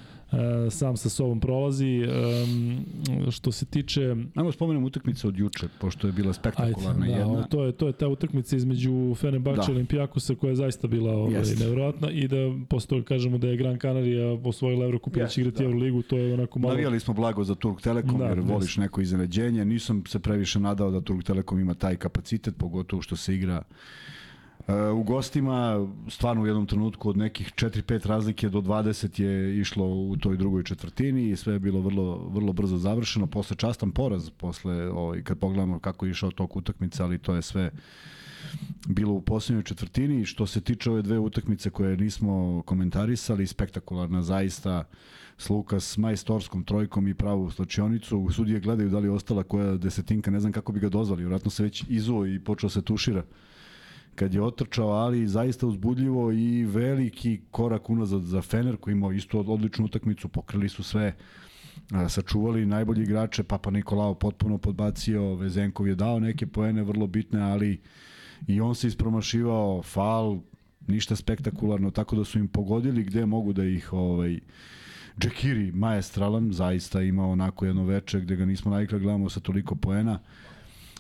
A: sam sa sobom prolazi. Um, što se tiče...
B: Ajmo spomenem utakmicu od juče, pošto je bila spektakularna Ajde, da, jedna.
A: To je, to je ta utakmica između Fenerbahče da. i Olimpijakosa koja je zaista bila ovaj, yes. nevjerojatna i da posle toga kažemo da je Gran Canaria osvojila Evrokup yes, igrati da. Euroligu, to je onako malo...
B: Navijali smo blago za Turk Telekom da, jer voliš neko iznenađenje. Nisam se previše nadao da Turk Telekom ima taj kapacitet, pogotovo što se igra u gostima stvarno u jednom trenutku od nekih 4-5 razlike do 20 je išlo u toj drugoj četvrtini i sve je bilo vrlo, vrlo brzo završeno. Posle častan poraz, posle, ovaj, kad pogledamo kako je išao tok utakmice, ali to je sve bilo u poslednjoj četvrtini. Što se tiče ove dve utakmice koje nismo komentarisali, spektakularna zaista s Lukas majstorskom trojkom i pravu slačionicu. Sudije gledaju da li je ostala koja desetinka, ne znam kako bi ga dozvali. Vratno se već izuo i počeo se tušira kad je otrčao, ali zaista uzbudljivo i veliki korak unazad za Fener koji imao isto odličnu utakmicu, pokrili su sve sačuvali najbolji igrače, Papa Nikolao potpuno podbacio, Vezenkov je dao neke poene vrlo bitne, ali i on se ispromašivao, fal, ništa spektakularno, tako da su im pogodili gde mogu da ih ovaj, Džekiri, maestralan, zaista imao onako jedno veče gde ga nismo navikli da gledamo sa toliko poena.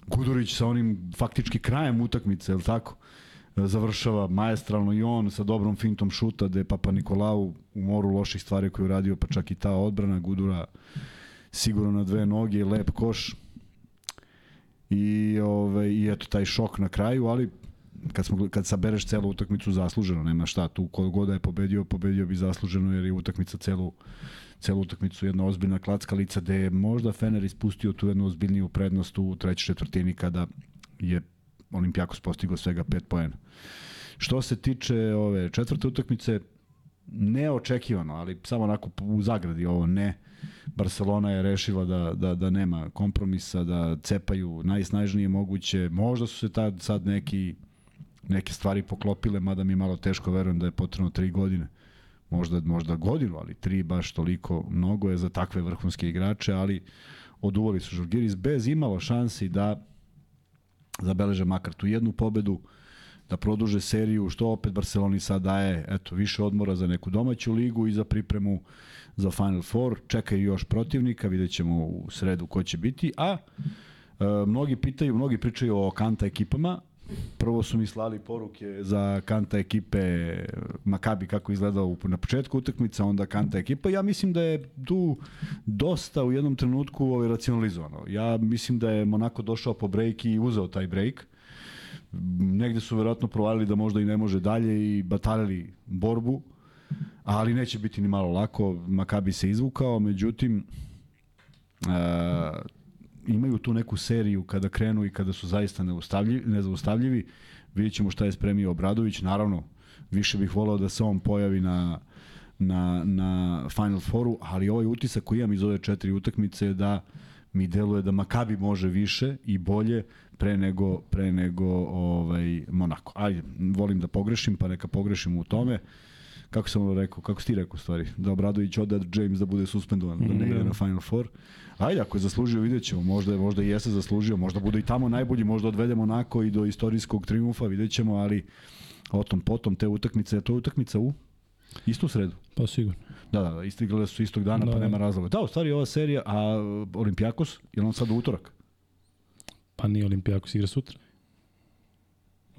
B: Gudurić sa onim faktički krajem utakmice, je li tako? završava majestralno i on sa dobrom fintom šuta da je Papa Nikolau u moru loših stvari koje je uradio, pa čak i ta odbrana Gudura sigurno na dve noge, lep koš i, ove, i eto taj šok na kraju, ali kad, smo, kad sabereš celu utakmicu zasluženo, nema šta, tu ko god da je pobedio, pobedio bi zasluženo jer je utakmica celu, celu utakmicu jedna ozbiljna klacka lica gde je možda Fener ispustio tu jednu ozbiljniju prednost u trećoj četvrtini kada je Olimpijakos postigao svega 5 poena. Što se tiče ove četvrte utakmice, neočekivano, ali samo onako u zagradi ovo ne. Barcelona je rešila da, da, da nema kompromisa, da cepaju najsnažnije moguće. Možda su se tad sad neki neke stvari poklopile, mada mi malo teško verujem da je potrebno tri godine. Možda, možda godinu, ali tri baš toliko mnogo je za takve vrhunske igrače, ali oduvali su Žurgiris bez imalo šansi da zabeleže makar tu jednu pobedu, da produže seriju, što opet Barceloni sad daje eto, više odmora za neku domaću ligu i za pripremu za Final Four. Čekaju još protivnika, vidjet ćemo u sredu ko će biti, a e, mnogi pitaju, mnogi pričaju o kanta ekipama, prvo su mi slali poruke za kanta ekipe Makabi kako izgledao na početku utakmice, onda kanta ekipa. Ja mislim da je tu dosta u jednom trenutku ovaj, racionalizovano. Ja mislim da je Monako došao po break i uzeo taj break. Negde su verovatno provalili da možda i ne može dalje i batalili borbu, ali neće biti ni malo lako. Makabi se izvukao, međutim, uh, imaju tu neku seriju kada krenu i kada su zaista neustavljivi, nezaustavljivi. Vidjet ćemo šta je spremio Obradović. Naravno, više bih volao da se on pojavi na, na, na Final Fouru, ali ovaj utisak koji imam iz ove četiri utakmice je da mi deluje da Makabi može više i bolje pre nego, pre nego ovaj, Monako. Ajde, volim da pogrešim, pa neka pogrešim u tome. Kako sam ono rekao, kako si ti rekao stvari? Da Obradović ode James da bude suspendovan, da ne ide
A: Da.
B: na Final Four. Ajde, ako je zaslužio, vidjet ćemo. Možda, možda i jeste zaslužio, možda bude i tamo najbolji, možda odvedemo onako i do istorijskog triumfa, vidjet ćemo, ali o tom potom te utakmice, to je utakmica u istu sredu.
A: Pa sigurno.
B: Da, da, da, istigle su istog dana,
A: Da,
B: pa
A: da.
B: nema razloga. Da, u stvari ova serija, a Olimpijakos, je on sad u utorak?
A: Pa nije Olimpijakos igra sutra.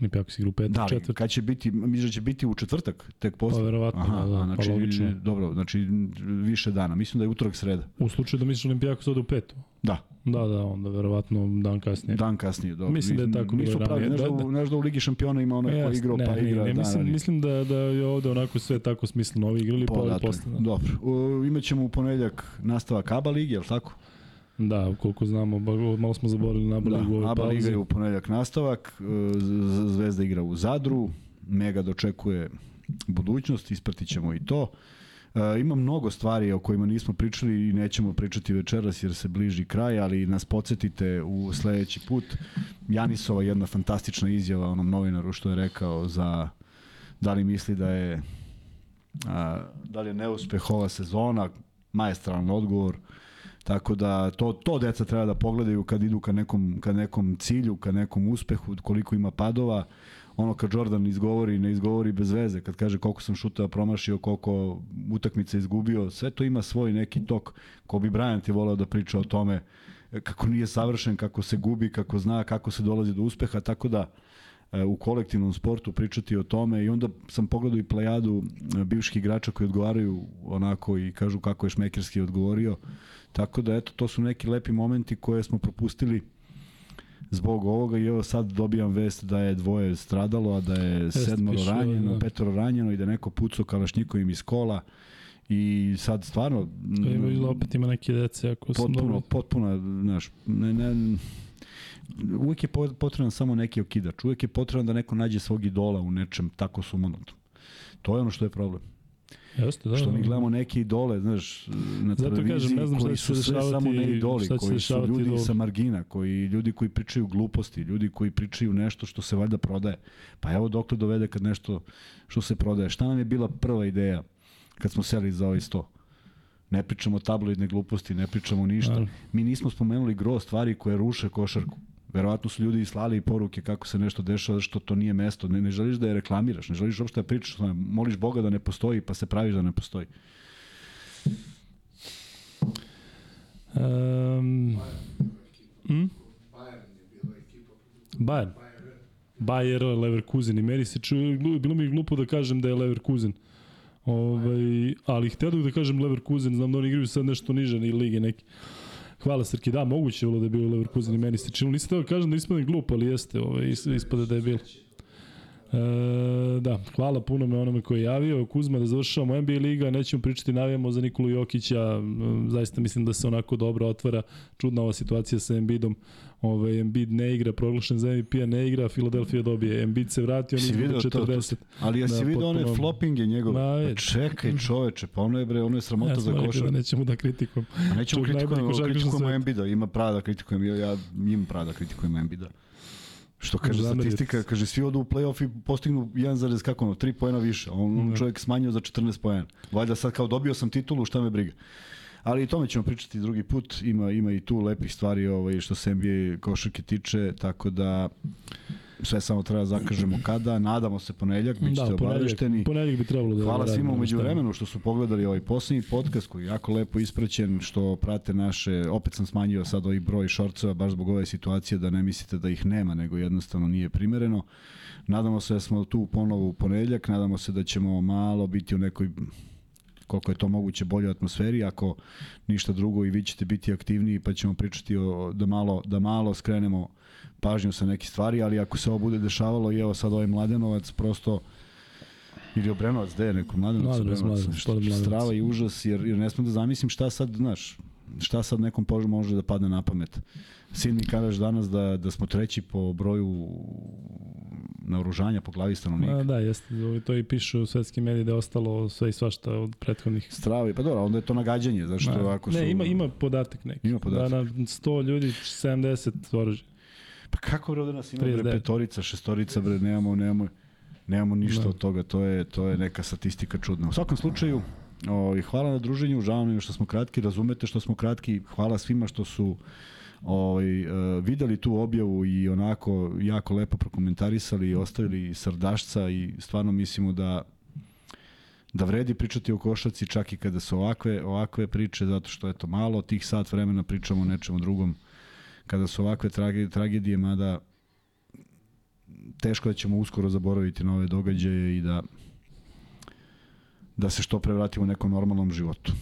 A: Olimpijakos igra u petak,
B: Da,
A: četvrtak.
B: kad će biti, mislim da će biti u četvrtak, tek posle.
A: Pa verovatno,
B: Aha,
A: da, da,
B: znači,
A: pa logično.
B: dobro, znači više dana. Mislim da je utorak sreda.
A: U slučaju da misliš Olimpijakos ode u petu.
B: Da,
A: Da, da, onda verovatno dan kasnije.
B: dan kasnije. Dobro.
A: Mislim da je tako
B: Nisu
A: bilo
B: pravi,
A: ranije.
B: znaš da,
A: Da,
B: u- znaš da u Ligi šampiona ima onaj ko igrao
A: ne,
B: pa
A: ne,
B: igra
A: ne,
B: dan.
A: mislim,
B: ali-
A: mislim da, da je ovde onako sve tako smisleno. Ovi igrali, pa
B: po
A: ovi
B: datumu.
A: posle. Da.
B: Dobro. Imaćemo u ponedeljak nastavak ABA ligi, je li tako?
A: Da, koliko znamo, malo smo zaboravili na
B: Da,
A: Ligu u ovoj
B: ABA liga
A: pauzi.
B: je u ponedeljak nastavak, e, Zvezda igra u Zadru, Mega dočekuje budućnost, ispratit ćemo i to. E, ima mnogo stvari o kojima nismo pričali i nećemo pričati večeras jer se bliži kraj, ali nas podsjetite u sledeći put. Janisova jedna fantastična izjava onom novinaru što je rekao za da li misli da je a, da li je neuspeh ova sezona, maestralan odgovor. Tako da to, to deca treba da pogledaju kad idu ka nekom, ka nekom cilju, ka nekom uspehu, koliko ima padova. Ono kad Jordan izgovori, ne izgovori bez veze, kad kaže koliko sam šuteva promašio, koliko utakmica izgubio, sve to ima svoj neki tok. Kobe Bryant je voleo da priča o tome kako nije savršen, kako se gubi, kako zna, kako se dolazi do uspeha, tako da e, u kolektivnom sportu pričati o tome i onda sam pogledao i plejadu e, bivših igrača koji odgovaraju onako i kažu kako je Šmekerski odgovorio. Tako da eto to su neki lepi momenti koje smo propustili zbog ovoga i evo sad dobijam vest da je dvoje stradalo, a da je sedmoro ranjeno,
A: da.
B: petoro ranjeno i da neko pucao kalašnjikovim iz kola i sad stvarno
A: Pa ima, opet ima neke dece, ako sam
B: potpuno,
A: dobro.
B: potpuno, znaš, ne, ne, uvek je po- potreban samo neki okidač, uvek je potreban da neko nađe svog idola u nečem tako sumanutom. To je ono što je problem.
A: Jeste, da.
B: što mi
A: da.
B: gledamo neke idole, znaš, na
A: Zato kažem,
B: televiziji
A: ne znam
B: koji su sve samo ne idoli, koji su ljudi
A: do-
B: sa margina, koji ljudi koji pričaju gluposti, ljudi koji pričaju nešto što se valjda prodaje. Pa evo dokle dovede kad nešto što se prodaje. Šta nam je bila prva ideja kad smo seli za ovaj sto? Ne pričamo tabloidne gluposti, ne pričamo ništa. Mi nismo spomenuli gro stvari koje ruše košarku. Verovatno su ljudi slali poruke kako se nešto dešava, što to nije mesto. Ne, ne želiš da je reklamiraš, ne želiš uopšte da pričaš, moliš Boga da ne postoji, pa se praviš da ne postoji.
A: Um, hm? Bayern. Bayern, Leverkusen. I meni se ču, glu- bilo mi glupo da kažem da je Leverkusen. Ovaj, ali htio da kažem Leverkusen, znam da oni igraju sad nešto niže i lige neki. Hvala Srki, da, moguće je bilo da je bio Leverkusen i meni se činilo. Nisam teo da kažem da ispadne glup, ali jeste, ovaj, is- ispade da je bilo. E, da, hvala puno me onome koji je javio. Kuzma, da završavamo NBA liga, nećemo pričati, navijamo za Nikolu Jokića, e, zaista mislim da se onako dobro otvara čudna ova situacija sa Embiidom. Ove, Embiid ne igra, proglašen za MVP-a ne igra, Filadelfija dobije. Embiid se vrati, on izgubi
B: video to,
A: 40.
B: to, ali ja si
A: Da,
B: vidio one
A: potpuno-
B: floppinge njegove?
A: Ma,
B: Pa čekaj čoveče, pa ono je bre, ono je sramota
A: Ja
B: za košar.
A: da nećemo da kritikujem.
B: A nećemo
A: košarkaš na
B: kritikujemo
A: svetu.
B: Embida, ima prava da kritikujem, ja, ja imam prava da kritikujem Embida. Što kaže
A: Zamerite
B: statistika, kaže svi odu u play-off i postignu 1, kako ono, 3 poena više, on
A: Da.
B: čovjek smanjio za 14 poena. Valjda sad kao dobio sam titulu, šta me briga. Ali i tome ćemo pričati drugi put, ima ima i tu lepih stvari ovaj, što se NBA košarke tiče, tako da sve samo treba da zakažemo kada, nadamo se ponedjeljak, bit ćete
A: Da,
B: obavešteni.
A: ponedjeljak bi trebalo da
B: Hvala svima umeđu
A: šta?
B: vremenu što su pogledali ovaj poslednji podcast koji je jako lepo ispraćen, što prate naše, opet sam smanjio sad ovaj broj šorceva baš zbog ove situacije da ne mislite da ih nema, nego jednostavno nije primereno. Nadamo se da smo tu ponovo u ponedjeljak, nadamo se da ćemo malo biti u nekoj koliko je to moguće boljoj atmosferi, ako ništa drugo i vi ćete biti aktivniji pa ćemo pričati o, da, malo, da malo skrenemo pažnju sa neke stvari, ali ako se ovo bude dešavalo i evo sad ovaj Mladenovac prosto ili Obrenovac, gde je neko Mladenovac,
A: Mladenovac, Mladenovac, da Mladenovac?
B: strava i užas, jer, jer ne smem da zamislim šta sad, znaš, šta sad nekom požu može da padne na pamet. Sin mi kažeš danas da, da smo treći po broju naoružanja po glavi stanovnika.
A: A, da, jeste. To i pišu u svetskim mediji da je ostalo sve i svašta od prethodnih.
B: Stravi, pa dobro, onda je to nagađanje, zašto
A: Ma,
B: ako su...
A: Ne, ima, ima podatak neki.
B: Ima podatak.
A: Da na 100 ljudi 70 oružja.
B: Pa kako bre ovde nas ima bre
A: 39.
B: petorica, šestorica bre, nemamo, nemamo, nemamo ništa
A: Da.
B: od toga, to je, to je neka statistika čudna. U svakom slučaju, o, i hvala na druženju, žao mi je što smo kratki, razumete što smo kratki, hvala svima što su ovaj, e, videli tu objavu i onako jako lepo prokomentarisali i ostavili srdašca i stvarno mislimo da da vredi pričati o košarci čak i kada su ovakve, ovakve priče, zato što eto malo tih sat vremena pričamo o nečemu drugom kada su ovakve trage, tragedije, mada teško da ćemo uskoro zaboraviti na ove događaje i da da se što pre vratimo u nekom normalnom životu.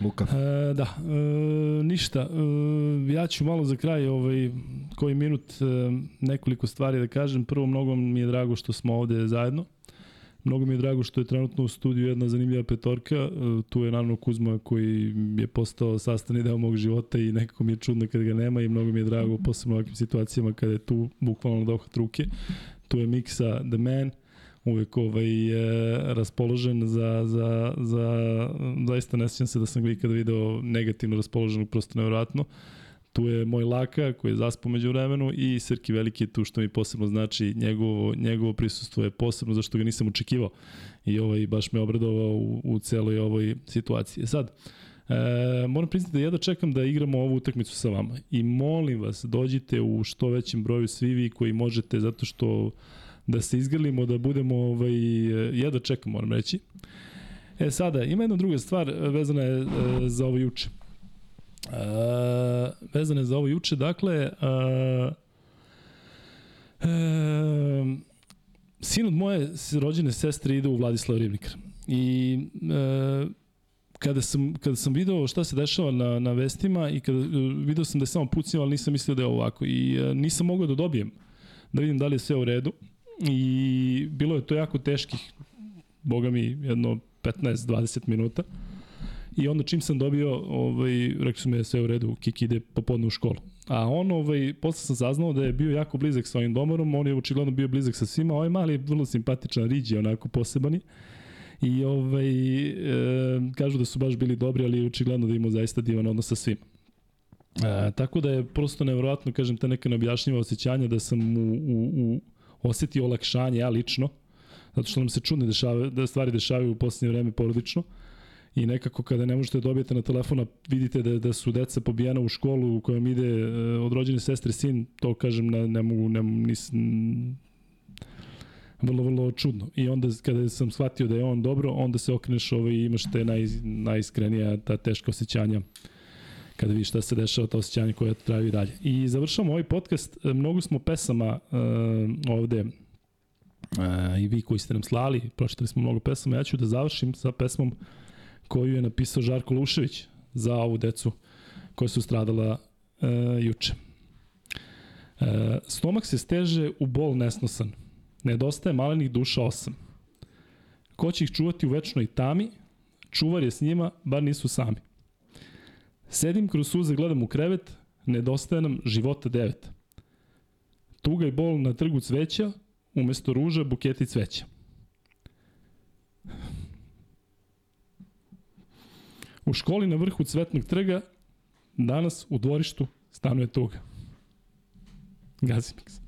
B: Luka.
A: E, da, e, ništa. E, ja ću malo za kraj ovaj, koji minut e, nekoliko stvari da kažem. Prvo, mnogo mi je drago što smo ovde zajedno. Mnogo mi je drago što je trenutno u studiju jedna zanimljiva petorka. E, tu je naravno Kuzma koji je postao sastavni deo mog života i nekako mi je čudno kad ga nema i mnogo mi je drago posebno u ovakvim situacijama kada je tu bukvalno na dohvat ruke. Tu je Miksa The Man, uvek ovaj, e, raspoložen za, za, za, zaista ne sjećam se da sam ga ikada video negativno raspoloženog, prosto nevjerojatno. Tu je moj Laka koji je zaspao među vremenu i Srki Veliki je tu što mi posebno znači njegovo, njegovo prisustvo je posebno zašto ga nisam očekivao i ovaj baš me obradovao u, u celoj ovoj situaciji. E Sad, E, moram priznati da jedva čekam da igramo ovu utakmicu sa vama i molim vas dođite u što većem broju svi vi koji možete zato što da se izgrlimo, da budemo ovaj, jedva čekam moram reći. E sada, ima jedna druga stvar e, vezana je e, za ovo juče. E, vezana je za ovo juče, dakle, e, e, sin od moje rođene sestre ide u Vladislav Rivnikar. I e, kada sam, kada sam video šta se dešava na, na vestima i kada video sam da je samo pucnjao, ali nisam mislio da je ovako. I e, nisam mogao da dobijem, da vidim da li je sve u redu. I bilo je to jako teških, boga mi, jedno 15-20 minuta. I onda čim sam dobio, ovaj, rekli su mi da je sve u redu, Kiki ide popodne u školu. A on, ovaj, posle sam saznao da je bio jako blizak sa ovim domorom, on je očigledno bio blizak sa svima, ovaj mali je vrlo simpatičan, riđi, onako posebani. I ovaj, e, kažu da su baš bili dobri, ali očigledno da imao zaista divan odnos sa svima. E, tako da je prosto nevjerojatno, kažem, te neka neobjašnjiva osjećanja da sam u, u, u osetio olakšanje, ja lično, zato što nam se čudne dešave, da stvari dešavaju u posljednje vreme porodično i nekako kada ne možete da dobijete na telefona, vidite da, da su deca pobijena u školu u kojom ide e, od rođene sestre sin, to kažem ne, ne mogu, ne, nis, vrlo, vrlo čudno. I onda kada sam shvatio da je on dobro, onda se okreneš ovaj, i imaš te naj, najiskrenija, ta teška osjećanja kada vidiš šta se dešava, ta osjećanja koja traju i dalje. I završamo ovaj podcast, e, mnogo smo pesama uh, ovde uh, i vi koji ste nam slali, pročitali smo mnogo pesama, ja ću da završim sa pesmom koju je napisao Žarko Lušević za ovu decu koja su stradala uh, juče. Uh, stomak se steže u bol nesnosan, Nedostaje malenih duša 8. Ko će ih čuvati u večnoj tami? Čuvar je s njima, bar nisu sami. Sedim kroz suze, gledam u krevet, nedostaje nam života 9. Tuga i bol na trgu cveća, umesto ruža buketi cveća. U školi na vrhu cvetnog trga, danas u dvorištu stanuje tuga. Gazimix.